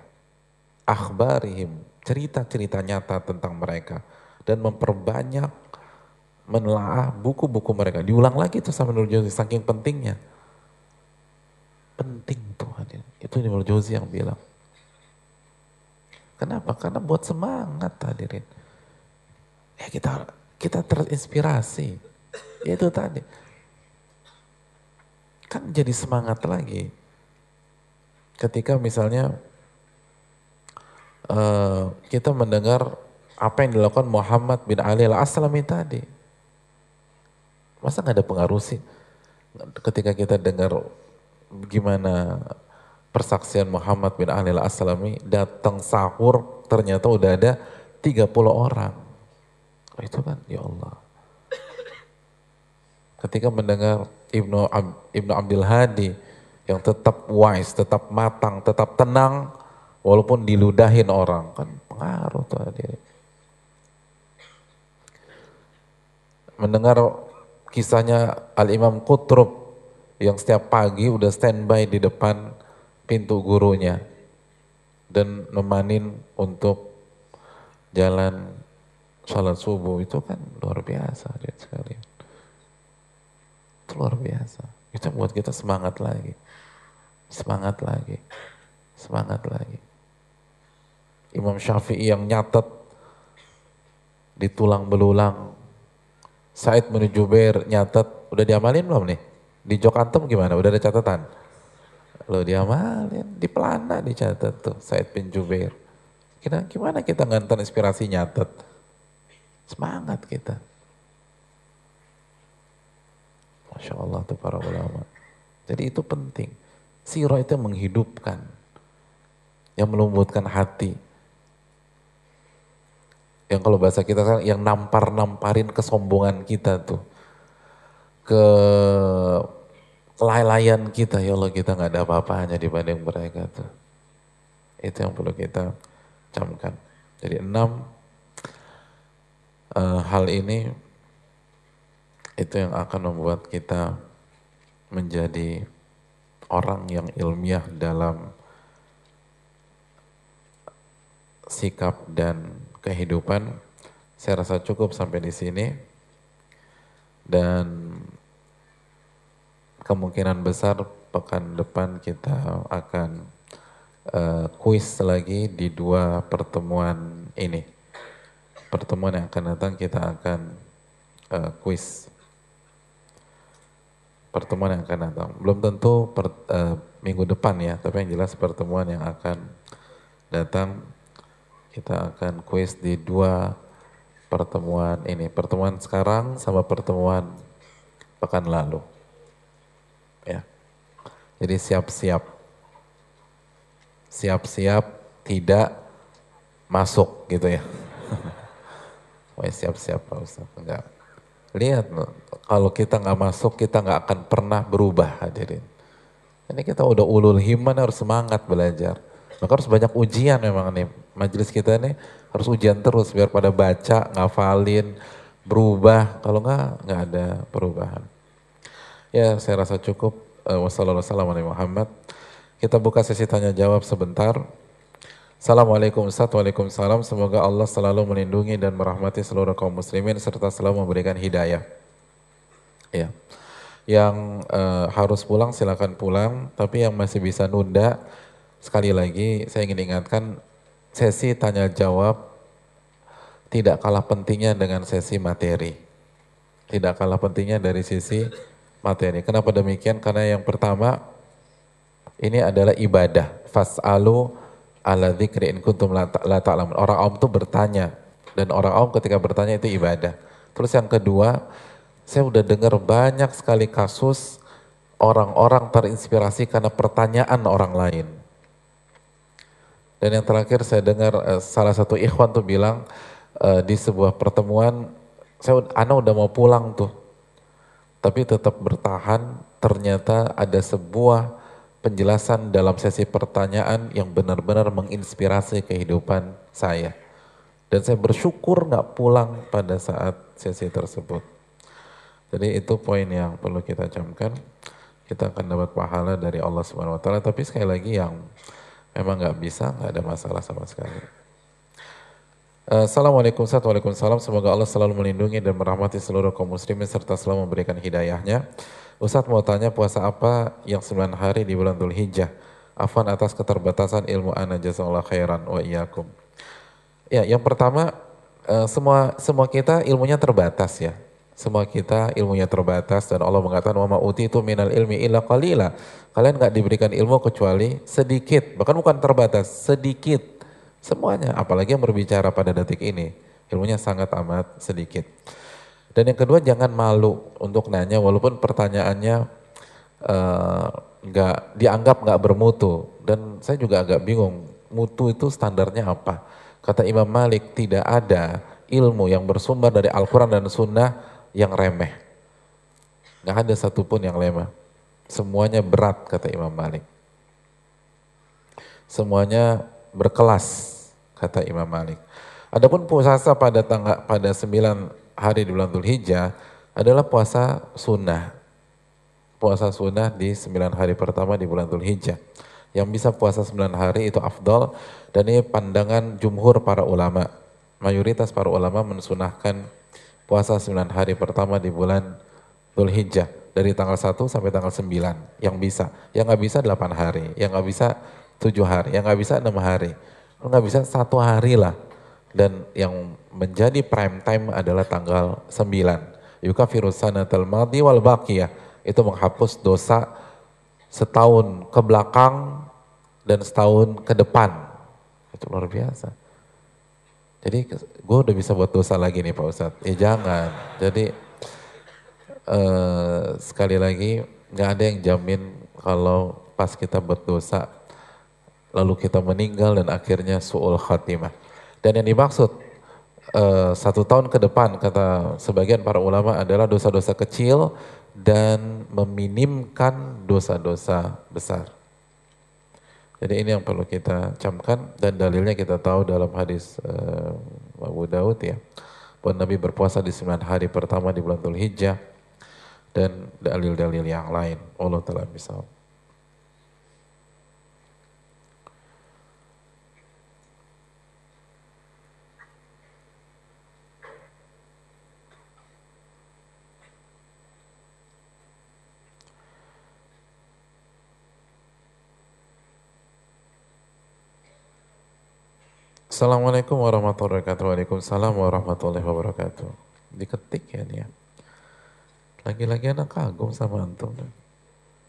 Akhbarihim, cerita-cerita nyata tentang mereka. Dan memperbanyak menelaah buku-buku mereka. Diulang lagi tuh sama Nur Jozi, saking pentingnya. Penting tuh hadir. Itu Nur Jozi yang bilang. Kenapa? Karena buat semangat hadirin. Ya kita kita terinspirasi. Itu tadi. Kan jadi semangat lagi. Ketika misalnya uh, kita mendengar apa yang dilakukan Muhammad bin Ali al-Aslami tadi. Masa nggak ada pengaruh sih? Ketika kita dengar gimana persaksian Muhammad bin Ali al-Aslami datang sahur ternyata udah ada 30 orang. Itu kan ya Allah. Ketika mendengar Ibnu Ab, Ibnu Abdul Hadi yang tetap wise, tetap matang, tetap tenang walaupun diludahin orang kan pengaruh tuh hadir. Mendengar kisahnya Al-Imam Qutrub yang setiap pagi udah standby di depan pintu gurunya dan nemanin untuk jalan sholat subuh. Itu kan luar biasa lihat sekali itu luar biasa. Itu buat kita semangat lagi. Semangat lagi. Semangat lagi. Imam Syafi'i yang nyatet di tulang belulang Said bin Jubair nyatet udah diamalin belum nih di jok gimana udah ada catatan Lo diamalin, di pelana dicatat tuh Said bin Jubair. Kita, gimana kita ngantar inspirasi nyatet? Semangat kita. Masya Allah tuh para ulama. Jadi itu penting. Siro itu menghidupkan. Yang melembutkan hati. Yang kalau bahasa kita kan yang nampar-namparin kesombongan kita tuh. Ke kelailayan kita, ya Allah kita nggak ada apa-apanya dibanding mereka tuh. Itu yang perlu kita camkan. Jadi enam uh, hal ini itu yang akan membuat kita menjadi orang yang ilmiah dalam sikap dan kehidupan. Saya rasa cukup sampai di sini dan kemungkinan besar pekan depan kita akan uh, kuis lagi di dua pertemuan ini. Pertemuan yang akan datang kita akan uh, kuis. Pertemuan yang akan datang. Belum tentu per, uh, minggu depan ya, tapi yang jelas pertemuan yang akan datang kita akan kuis di dua pertemuan ini. Pertemuan sekarang sama pertemuan pekan lalu. Ya. Jadi siap-siap siap-siap tidak masuk gitu ya. [LAUGHS] Wah siap-siap Pak Ustaz. Enggak. Lihat kalau kita nggak masuk kita nggak akan pernah berubah hadirin. Ini kita udah ulul himan harus semangat belajar. Maka harus banyak ujian memang nih. Majelis kita nih harus ujian terus biar pada baca, ngafalin, berubah. Kalau nggak, nggak ada perubahan. Ya saya rasa cukup. Uh, Wassalamualaikum Muhammad. Kita buka sesi tanya jawab sebentar. Assalamualaikum Ustaz, Waalaikumsalam. Semoga Allah selalu melindungi dan merahmati seluruh kaum muslimin serta selalu memberikan hidayah. Ya. Yang uh, harus pulang silakan pulang, tapi yang masih bisa nunda sekali lagi saya ingin ingatkan sesi tanya jawab tidak kalah pentingnya dengan sesi materi. Tidak kalah pentingnya dari sisi materi. Kenapa demikian? Karena yang pertama ini adalah ibadah. Fas'alu ala dzikri in kuntum la ta'lamun. Orang awam itu bertanya dan orang awam ketika bertanya itu ibadah. Terus yang kedua, saya udah dengar banyak sekali kasus orang-orang terinspirasi karena pertanyaan orang lain. Dan yang terakhir saya dengar uh, salah satu ikhwan tuh bilang uh, di sebuah pertemuan, saya ana udah mau pulang tuh. Tapi tetap bertahan, ternyata ada sebuah penjelasan dalam sesi pertanyaan yang benar-benar menginspirasi kehidupan saya. Dan saya bersyukur nggak pulang pada saat sesi tersebut. Jadi itu poin yang perlu kita camkan. Kita akan dapat pahala dari Allah Subhanahu Wa Taala. Tapi sekali lagi yang memang nggak bisa, nggak ada masalah sama sekali. Assalamualaikum warahmatullahi wabarakatuh. Semoga Allah selalu melindungi dan merahmati seluruh kaum muslimin serta selalu memberikan hidayahnya. Ustadz mau tanya puasa apa yang 9 hari di bulan Dhul Hijjah? Afan atas keterbatasan ilmu ana jazakallah khairan wa iyyakum. Ya, yang pertama uh, semua semua kita ilmunya terbatas ya. Semua kita ilmunya terbatas dan Allah mengatakan wa ma'uti itu minal ilmi illa qalila. Kalian nggak diberikan ilmu kecuali sedikit, bahkan bukan terbatas, sedikit. Semuanya, apalagi yang berbicara pada detik ini, ilmunya sangat amat sedikit. Dan yang kedua jangan malu untuk nanya walaupun pertanyaannya eh, nggak uh, dianggap nggak bermutu. Dan saya juga agak bingung mutu itu standarnya apa? Kata Imam Malik tidak ada ilmu yang bersumber dari Al-Quran dan Sunnah yang remeh. Nggak ada satupun yang lemah. Semuanya berat kata Imam Malik. Semuanya berkelas kata Imam Malik. Adapun puasa pada tanggal pada 9 hari di bulan Dhul Hijjah adalah puasa sunnah. Puasa sunnah di sembilan hari pertama di bulan Dhul Hijjah. Yang bisa puasa sembilan hari itu afdol dan ini pandangan jumhur para ulama. Mayoritas para ulama mensunahkan puasa sembilan hari pertama di bulan Dhul Hijjah dari tanggal 1 sampai tanggal 9 yang bisa. Yang nggak bisa 8 hari, yang nggak bisa 7 hari, yang nggak bisa 6 hari. Nggak bisa satu hari lah dan yang menjadi prime time adalah tanggal 9. Yukafiru sanatal madhi wal baqiyah. Itu menghapus dosa setahun ke belakang dan setahun ke depan. Itu luar biasa. Jadi gue udah bisa buat dosa lagi nih Pak Ustadz. Ya jangan. Jadi uh, sekali lagi nggak ada yang jamin kalau pas kita berdosa lalu kita meninggal dan akhirnya su'ul khatimah. Dan yang dimaksud uh, satu tahun ke depan kata sebagian para ulama adalah dosa-dosa kecil dan meminimkan dosa-dosa besar. Jadi ini yang perlu kita camkan dan dalilnya kita tahu dalam hadis uh, Abu Daud ya. Bahwa Nabi berpuasa di 9 hari pertama di bulan Dhul Hijjah dan dalil-dalil yang lain. Allah telah bisa. Assalamualaikum warahmatullahi wabarakatuh. Waalaikumsalam warahmatullahi wabarakatuh. Diketik ya ya. Lagi-lagi anak kagum sama antum.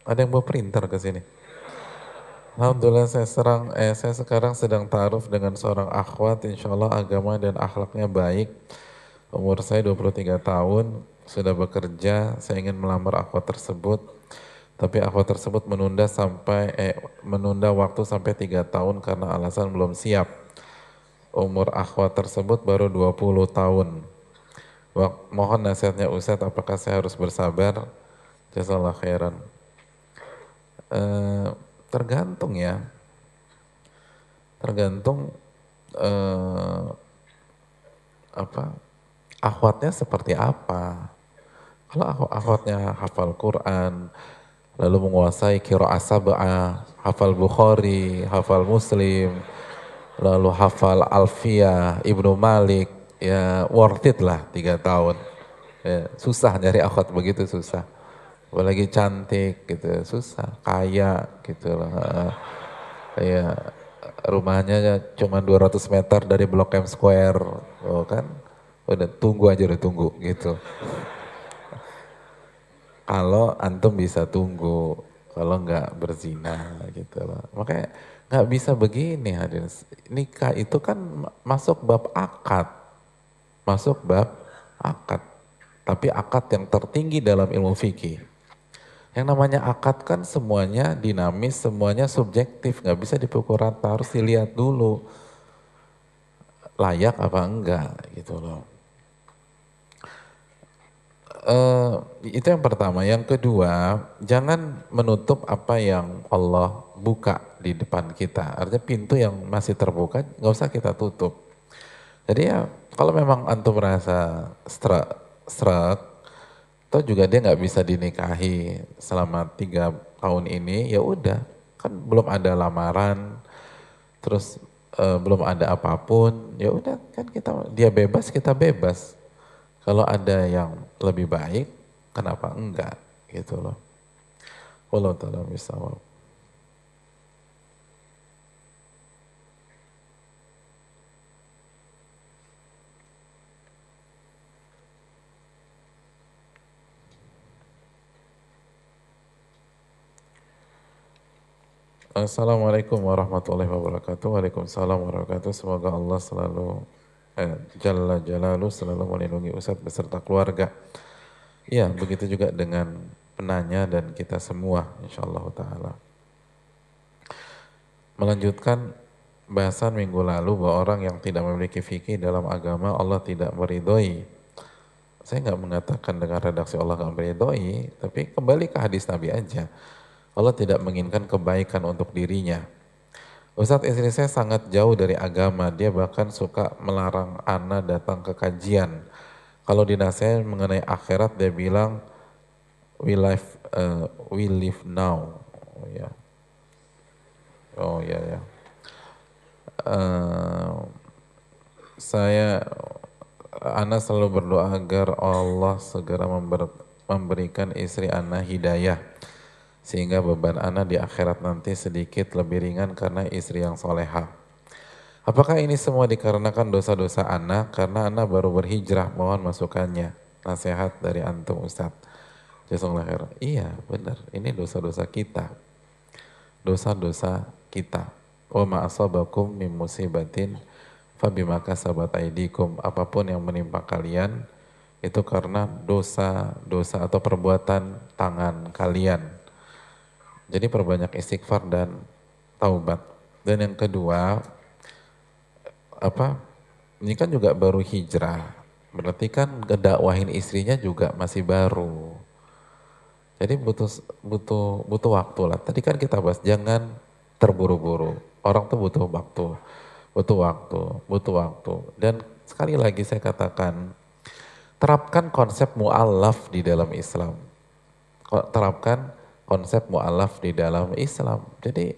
Ada yang bawa printer ke sini. Alhamdulillah saya serang, eh, saya sekarang sedang taruh dengan seorang akhwat, insya Allah agama dan akhlaknya baik. Umur saya 23 tahun, sudah bekerja, saya ingin melamar akhwat tersebut. Tapi akhwat tersebut menunda sampai eh, menunda waktu sampai tiga tahun karena alasan belum siap umur akhwat tersebut baru 20 tahun. Mohon nasihatnya Ustaz, apakah saya harus bersabar? Jazakallah khairan. E, tergantung ya. Tergantung e, apa akhwatnya seperti apa. Kalau akhwatnya hafal Quran, lalu menguasai kiro asabah, hafal Bukhari, hafal Muslim, lalu hafal Alfia, Ibnu Malik, ya worth it lah tiga tahun. Ya, susah nyari akhwat begitu susah. Apalagi cantik gitu, susah, kaya gitu lah. Ya, rumahnya cuma 200 meter dari Blok M Square, oh kan? Udah tunggu aja udah tunggu gitu. Kalau antum bisa tunggu, kalau enggak berzina gitu loh. Makanya nggak bisa begini hadirin. Nikah itu kan masuk bab akad. Masuk bab akad. Tapi akad yang tertinggi dalam ilmu fikih. Yang namanya akad kan semuanya dinamis, semuanya subjektif, nggak bisa dipukul rata, harus dilihat dulu layak apa enggak gitu loh. Uh, itu yang pertama. Yang kedua, jangan menutup apa yang Allah buka di depan kita. Artinya pintu yang masih terbuka nggak usah kita tutup. Jadi ya kalau memang antum merasa struck, struck atau juga dia nggak bisa dinikahi selama tiga tahun ini, ya udah kan belum ada lamaran, terus e, belum ada apa pun, ya udah kan kita dia bebas kita bebas. Kalau ada yang lebih baik, kenapa enggak gitu loh. Allah taala Assalamualaikum warahmatullahi wabarakatuh. Waalaikumsalam warahmatullahi wabarakatuh. Semoga Allah selalu eh, Jalla Jalalu selalu melindungi Ustaz beserta keluarga. Iya, begitu juga dengan penanya dan kita semua insyaallah taala. Melanjutkan bahasan minggu lalu bahwa orang yang tidak memiliki fikih dalam agama Allah tidak meridhoi. Saya nggak mengatakan dengan redaksi Allah nggak meridhoi, tapi kembali ke hadis Nabi aja Allah tidak menginginkan kebaikan untuk dirinya. Ustadz istri saya sangat jauh dari agama, dia bahkan suka melarang Ana datang ke kajian. Kalau dinasihat mengenai akhirat dia bilang we live uh, we live now. Oh ya. Oh ya ya. Uh, saya Ana selalu berdoa agar Allah segera member, memberikan istri Ana hidayah sehingga beban anak di akhirat nanti sedikit lebih ringan karena istri yang soleha. Apakah ini semua dikarenakan dosa-dosa anak karena anak baru berhijrah mohon masukannya nasihat dari antum Ustadz. Jazakallah Iya benar ini dosa-dosa kita. Dosa-dosa kita. Wa ma'asabakum min musibatin fabima kasabat aidikum. Apa pun yang menimpa kalian itu karena dosa-dosa atau perbuatan tangan kalian jadi perbanyak istighfar dan taubat. Dan yang kedua, apa? Ini kan juga baru hijrah. Berarti kan kedakwahin istrinya juga masih baru. Jadi butuh butuh butuh waktu lah. Tadi kan kita bahas jangan terburu-buru. Orang tuh butuh waktu, butuh waktu, butuh waktu. Dan sekali lagi saya katakan, terapkan konsep mu'alaf di dalam Islam. Terapkan konsep mu'alaf di dalam Islam. Jadi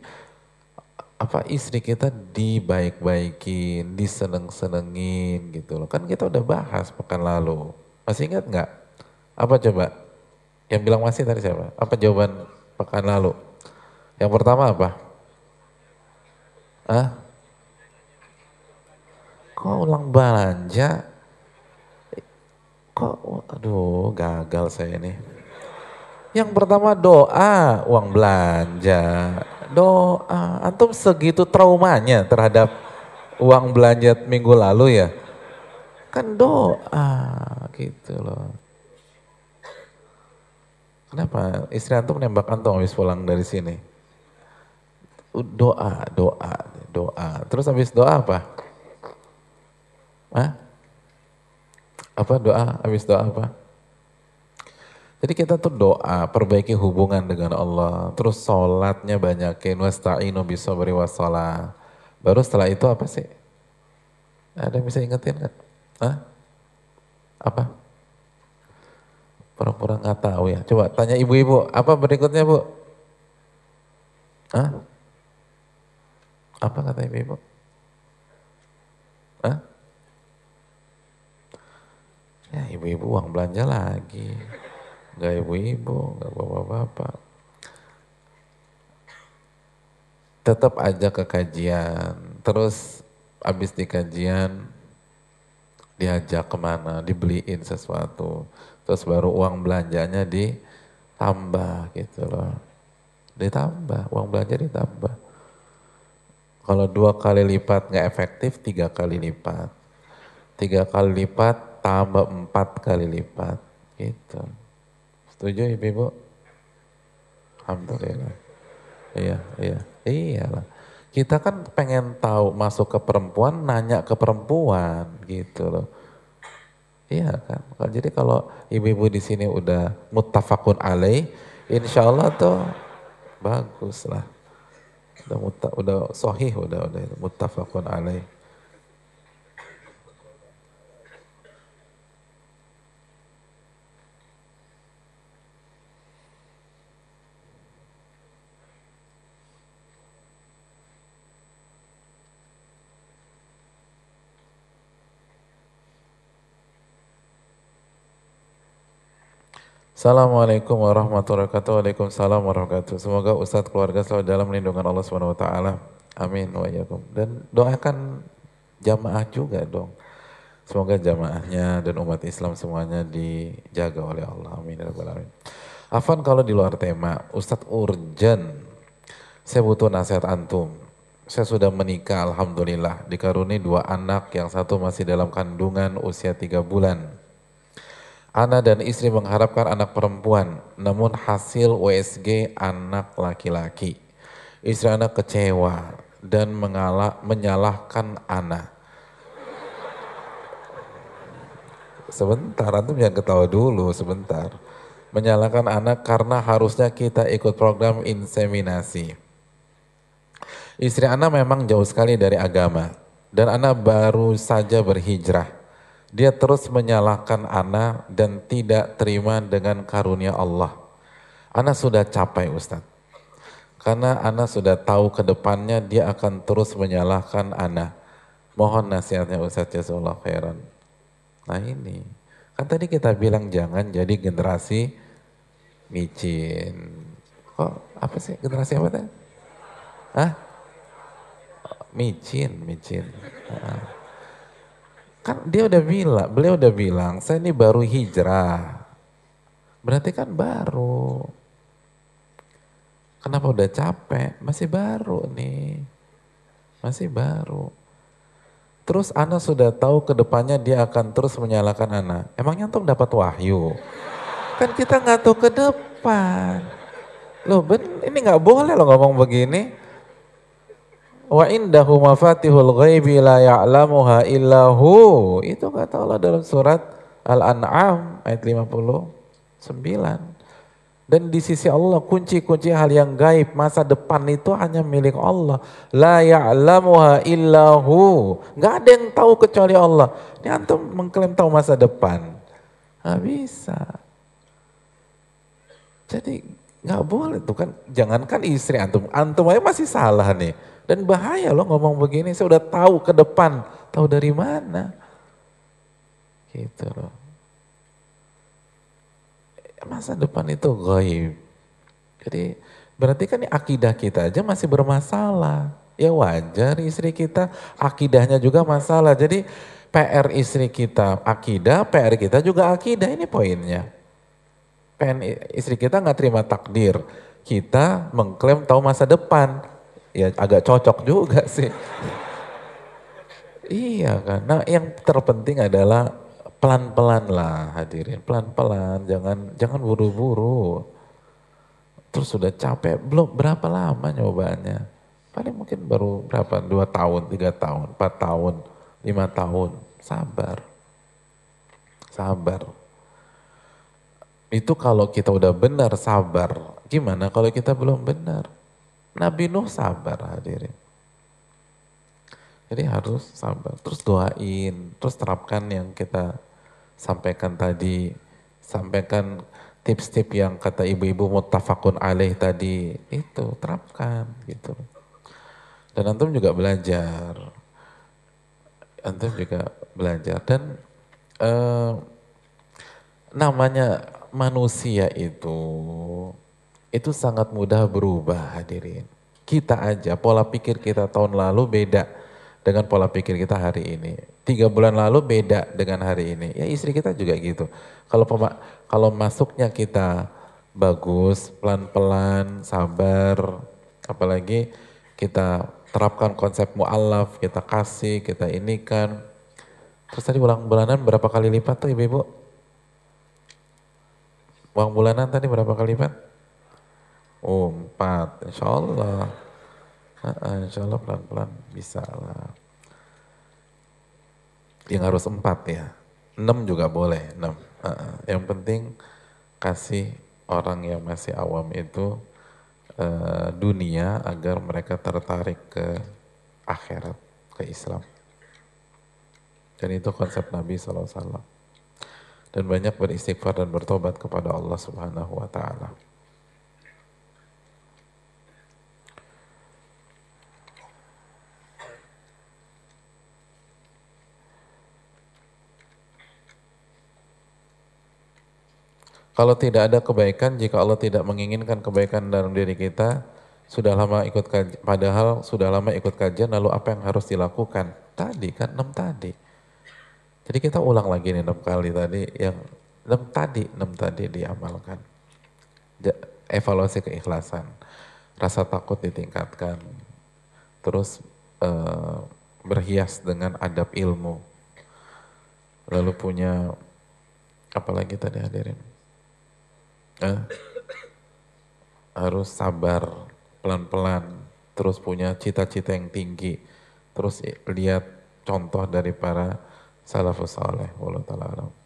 apa istri kita dibaik-baikin, diseneng-senengin gitu loh. Kan kita udah bahas pekan lalu. Masih ingat nggak? Apa coba? Yang bilang masih tadi siapa? Apa jawaban pekan lalu? Yang pertama apa? Ah? Kok ulang belanja? Kok, aduh gagal saya ini. Yang pertama doa, uang belanja. Doa, antum segitu traumanya terhadap uang belanja minggu lalu ya? Kan doa gitu loh. Kenapa? Istri antum nembak antum habis pulang dari sini? Doa, doa, doa. Terus habis doa apa? Hah? Apa doa? Habis doa apa? Jadi kita tuh doa, perbaiki hubungan dengan Allah. Terus sholatnya banyakin, wasta'inu bisabri wassalah. Baru setelah itu apa sih? Ada yang bisa ingetin kan? Hah? Apa? Pura-pura nggak tahu ya. Coba tanya ibu-ibu, apa berikutnya bu? Hah? Apa kata ibu-ibu? Hah? Ya ibu-ibu uang belanja lagi. Gak ibu-ibu, gak bapak-bapak. Tetap aja ke kajian. Terus abis di kajian diajak ke mana, dibeliin sesuatu. Terus baru uang belanjanya ditambah gitu loh. Ditambah, uang belanja ditambah. Kalau dua kali lipat nggak efektif, tiga kali lipat. Tiga kali lipat tambah empat kali lipat. Gitu. Setuju ibu-ibu? Alhamdulillah. Iya, iya. Iyalah. Kita kan pengen tahu masuk ke perempuan, nanya ke perempuan gitu loh. Iya kan. Jadi kalau ibu-ibu di sini udah muttafaqun alaih, insya Allah tuh bagus lah. Udah muta, udah sohih, udah udah muttafaqun alaih. Assalamualaikum warahmatullahi wabarakatuh. Waalaikumsalam warahmatullahi wabarakatuh. Semoga Ustadz keluarga selalu dalam lindungan Allah Subhanahu wa taala. Amin wa yakum. Dan doakan jamaah juga dong. Semoga jamaahnya dan umat Islam semuanya dijaga oleh Allah. Amin ya alamin. Afan kalau di luar tema, Ustadz urgen. Saya butuh nasihat antum. Saya sudah menikah, Alhamdulillah. Dikaruni dua anak, yang satu masih dalam kandungan usia tiga bulan Ana dan istri mengharapkan anak perempuan, namun hasil USG anak laki-laki. Istri anak kecewa dan mengalah, menyalahkan Ana. Sebentar, antum jangan ketawa dulu, sebentar. Menyalahkan anak karena harusnya kita ikut program inseminasi. Istri Ana memang jauh sekali dari agama dan Ana baru saja berhijrah dia terus menyalahkan Ana dan tidak terima dengan karunia Allah. Ana sudah capai Ustaz. Karena Ana sudah tahu ke depannya dia akan terus menyalahkan Ana. Mohon nasihatnya Ustaz Jazakallah khairan. Nah ini, kan tadi kita bilang jangan jadi generasi micin. Kok apa sih generasi apa tadi? Hah? Micin, micin. Nah. Kan dia udah bilang, beliau udah bilang, saya ini baru hijrah. Berarti kan baru. Kenapa udah capek? Masih baru nih. Masih baru. Terus Ana sudah tahu ke depannya dia akan terus menyalahkan Ana. Emangnya tuh dapat wahyu? Kan kita nggak tahu ke depan. Loh, ben, ini nggak boleh loh ngomong begini. Wa indahu mafatihul ghaibi la ya'lamuha illahu. Itu kata Allah dalam surat Al-An'am ayat 59. Dan di sisi Allah kunci-kunci hal yang gaib masa depan itu hanya milik Allah. La ya'lamuha illahu. Gak ada yang tahu kecuali Allah. Ini antum mengklaim tahu masa depan. Gak bisa. Jadi gak boleh tuh kan. Jangankan istri antum. Antum aja masih salah nih. Dan bahaya loh ngomong begini, saya udah tahu ke depan, tahu dari mana. Gitu loh. Masa depan itu gaib. Jadi berarti kan akidah kita aja masih bermasalah. Ya wajar istri kita akidahnya juga masalah. Jadi PR istri kita akidah, PR kita juga akidah. Ini poinnya. PN istri kita nggak terima takdir. Kita mengklaim tahu masa depan. Ya agak cocok juga [LAUGHS] sih. iya. Nah yang terpenting adalah pelan-pelan lah hadirin. Pelan-pelan. Jangan jangan buru-buru. Terus sudah capek. Belum berapa lama nyobanya Paling mungkin baru berapa, dua tahun, tiga tahun, empat tahun, lima tahun. Sabar. Sabar. Itu kalau kita udah benar sabar. Gimana kalau kita belum benar? Nabi Nuh sabar hadirin. Jadi harus sabar. Terus doain, terus terapkan yang kita sampaikan tadi. Sampaikan tips-tips yang kata ibu-ibu mutafakun alaih tadi. Itu terapkan gitu. Dan antum juga belajar. Antum juga belajar. Dan uh, namanya manusia itu, itu sangat mudah berubah hadirin. Kita aja, pola pikir kita tahun lalu beda dengan pola pikir kita hari ini. Tiga bulan lalu beda dengan hari ini. Ya istri kita juga gitu. Kalau kalau masuknya kita bagus, pelan-pelan, sabar, apalagi kita terapkan konsep mu'alaf, kita kasih, kita ini kan. Terus tadi uang bulanan berapa kali lipat tuh ibu-ibu? Uang bulanan tadi berapa kali lipat? Oh empat, insya Allah. insya Allah pelan-pelan bisa lah. Yang harus empat ya. Enam juga boleh, enam. Yang penting kasih orang yang masih awam itu uh, dunia agar mereka tertarik ke akhirat, ke Islam. Dan itu konsep Nabi SAW. Dan banyak beristighfar dan bertobat kepada Allah Subhanahu wa taala. Kalau tidak ada kebaikan, jika Allah tidak menginginkan kebaikan dalam diri kita, sudah lama ikut kajian, padahal sudah lama ikut kajian, lalu apa yang harus dilakukan? Tadi kan enam tadi. Jadi kita ulang lagi nih enam kali tadi, yang enam tadi, enam tadi diamalkan. Evaluasi keikhlasan, rasa takut ditingkatkan, terus uh, berhias dengan adab ilmu, lalu punya apalagi tadi hadirin eh, harus sabar pelan-pelan terus punya cita-cita yang tinggi. Terus lihat contoh dari para salafus saleh wallahu taala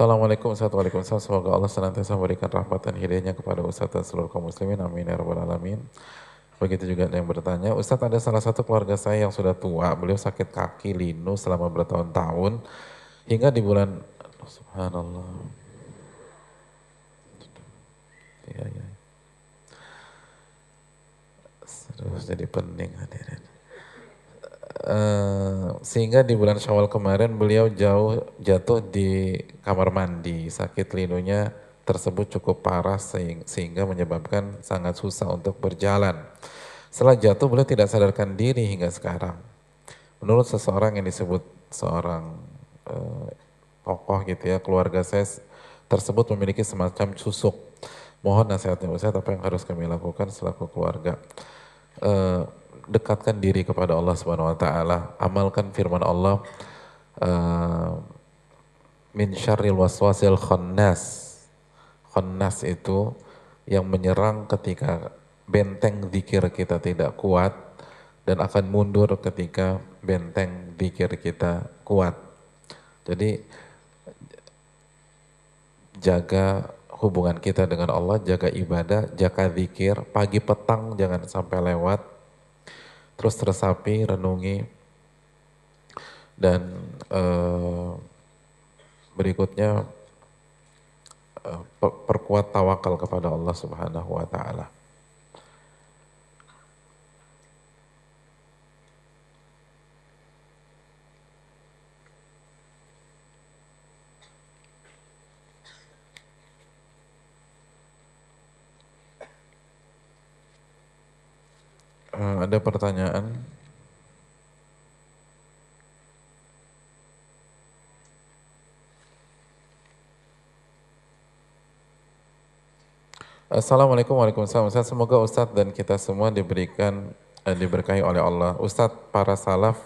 Assalamualaikum warahmatullahi wabarakatuh. Semoga Allah senantiasa memberikan rahmat dan hidayahnya kepada Ustaz dan seluruh kaum muslimin. Amin ya rabbal alamin. Begitu juga ada yang bertanya, Ustaz ada salah satu keluarga saya yang sudah tua, beliau sakit kaki linu selama bertahun-tahun, hingga di bulan, subhanallah. Ya, ya. Terus jadi pening hadirin. Uh, sehingga di bulan Syawal kemarin beliau jauh jatuh di kamar mandi. Sakit linunya tersebut cukup parah sehingga menyebabkan sangat susah untuk berjalan. Setelah jatuh beliau tidak sadarkan diri hingga sekarang. Menurut seseorang yang disebut seorang uh, tokoh gitu ya, keluarga saya tersebut memiliki semacam susuk. Mohon nasihatnya Ustaz apa yang harus kami lakukan selaku keluarga. Uh, dekatkan diri kepada Allah Subhanahu wa taala, amalkan firman Allah uh, min syarril waswasil khannas. Khannas itu yang menyerang ketika benteng zikir kita tidak kuat dan akan mundur ketika benteng zikir kita kuat. Jadi jaga hubungan kita dengan Allah, jaga ibadah, jaga zikir, pagi petang jangan sampai lewat terus tersapi, renungi, dan uh, berikutnya perkuat tawakal kepada Allah Subhanahu wa taala. Uh, ada pertanyaan Assalamualaikum warahmatullahi wabarakatuh. Semoga Ustadz dan kita semua diberikan eh, diberkahi oleh Allah. Ustadz, para salaf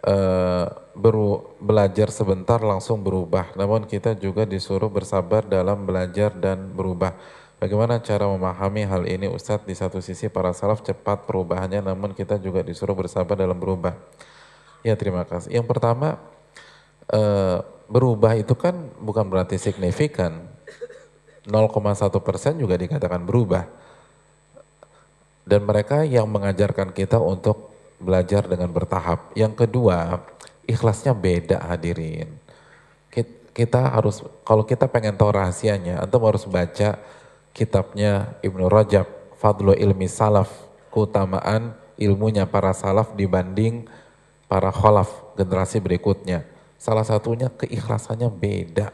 eh, beru, belajar sebentar langsung berubah. Namun kita juga disuruh bersabar dalam belajar dan berubah. Bagaimana cara memahami hal ini Ustadz? Di satu sisi para salaf cepat perubahannya, namun kita juga disuruh bersabar dalam berubah. Ya terima kasih. Yang pertama, eh, berubah itu kan bukan berarti signifikan 0,1 persen juga dikatakan berubah. Dan mereka yang mengajarkan kita untuk belajar dengan bertahap. Yang kedua, ikhlasnya beda hadirin. Kita harus, kalau kita pengen tahu rahasianya, antum harus baca kitabnya Ibnu Rajab, Fadlu Ilmi Salaf, keutamaan ilmunya para salaf dibanding para khalaf generasi berikutnya. Salah satunya keikhlasannya beda.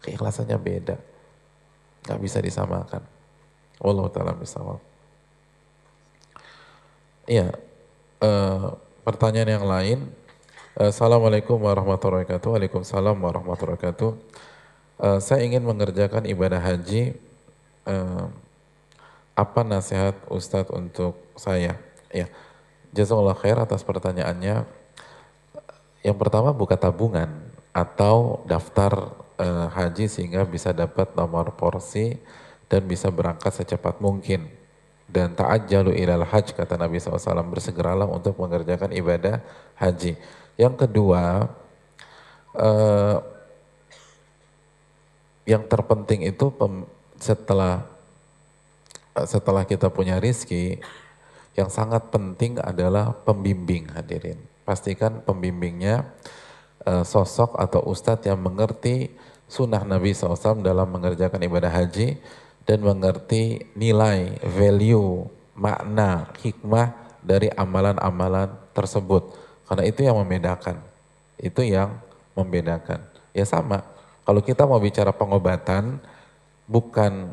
Keikhlasannya beda. Gak bisa disamakan. Allah Ta'ala. Iya, uh, pertanyaan yang lain. Assalamualaikum warahmatullahi wabarakatuh. Waalaikumsalam warahmatullahi wabarakatuh. Uh, saya ingin mengerjakan ibadah haji. Uh, apa nasihat Ustadz untuk saya? Ya, jazakallah khair atas pertanyaannya. Yang pertama buka tabungan atau daftar uh, haji sehingga bisa dapat nomor porsi dan bisa berangkat secepat mungkin. Dan ta'ajjalu ilal hajj kata Nabi SAW bersegeralah untuk mengerjakan ibadah haji. Yang kedua, uh, yang terpenting itu setelah setelah kita punya rizki, yang sangat penting adalah pembimbing hadirin. Pastikan pembimbingnya uh, sosok atau ustadz yang mengerti sunnah Nabi SAW dalam mengerjakan ibadah haji dan mengerti nilai, value, makna, hikmah dari amalan-amalan tersebut. Karena itu yang membedakan. Itu yang membedakan. Ya sama, kalau kita mau bicara pengobatan, bukan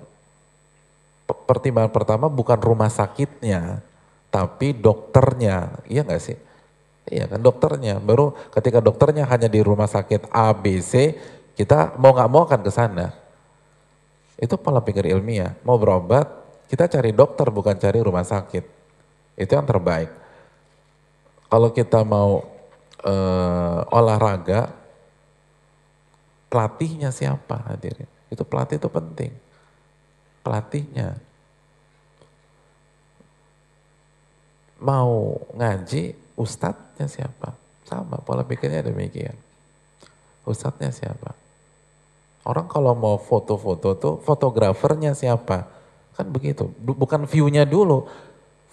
pertimbangan pertama bukan rumah sakitnya, tapi dokternya. Iya nggak sih? Iya kan dokternya. Baru ketika dokternya hanya di rumah sakit A, B, C, kita mau nggak mau akan ke sana. Itu pola pikir ilmiah. Mau berobat, kita cari dokter bukan cari rumah sakit. Itu yang terbaik. Kalau kita mau uh, olahraga, pelatihnya siapa hadirin? Itu pelatih itu penting. Pelatihnya. Mau ngaji, ustadznya siapa? Sama, pola pikirnya demikian. Ustadznya siapa? Orang kalau mau foto-foto tuh fotografernya siapa? Kan begitu. Bukan view-nya dulu.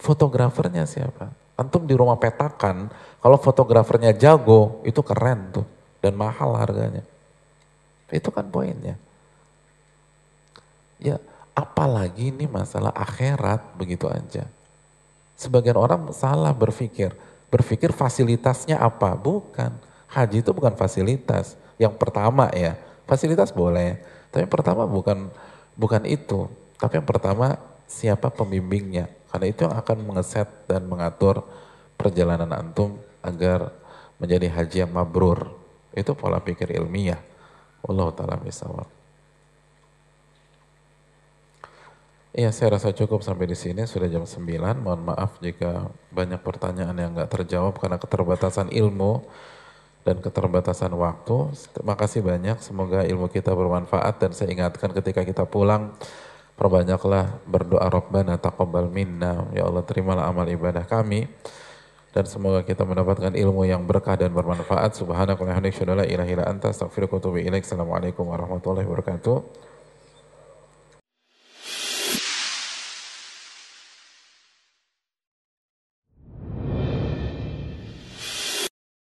Fotografernya siapa? Antum di rumah petakan, kalau fotografernya jago, itu keren tuh. Dan mahal harganya. Itu kan poinnya. Ya, apalagi ini masalah akhirat begitu aja. Sebagian orang salah berpikir. Berpikir fasilitasnya apa? Bukan. Haji itu bukan fasilitas. Yang pertama ya, Fasilitas boleh, tapi yang pertama bukan bukan itu. Tapi yang pertama siapa pembimbingnya. Karena itu yang akan mengeset dan mengatur perjalanan antum agar menjadi haji yang mabrur. Itu pola pikir ilmiah. Allah taala bisawab. Iya, saya rasa cukup sampai di sini. Sudah jam 9. Mohon maaf jika banyak pertanyaan yang nggak terjawab karena keterbatasan ilmu dan keterbatasan waktu. Terima kasih banyak, semoga ilmu kita bermanfaat dan saya ingatkan ketika kita pulang, perbanyaklah berdoa Rabbana taqabbal minna, ya Allah terimalah amal ibadah kami dan semoga kita mendapatkan ilmu yang berkah dan bermanfaat. Subhanakallahumma wa bihamdika, la ilaha illa anta, astaghfiruka wa atubu. Assalamualaikum warahmatullahi wabarakatuh.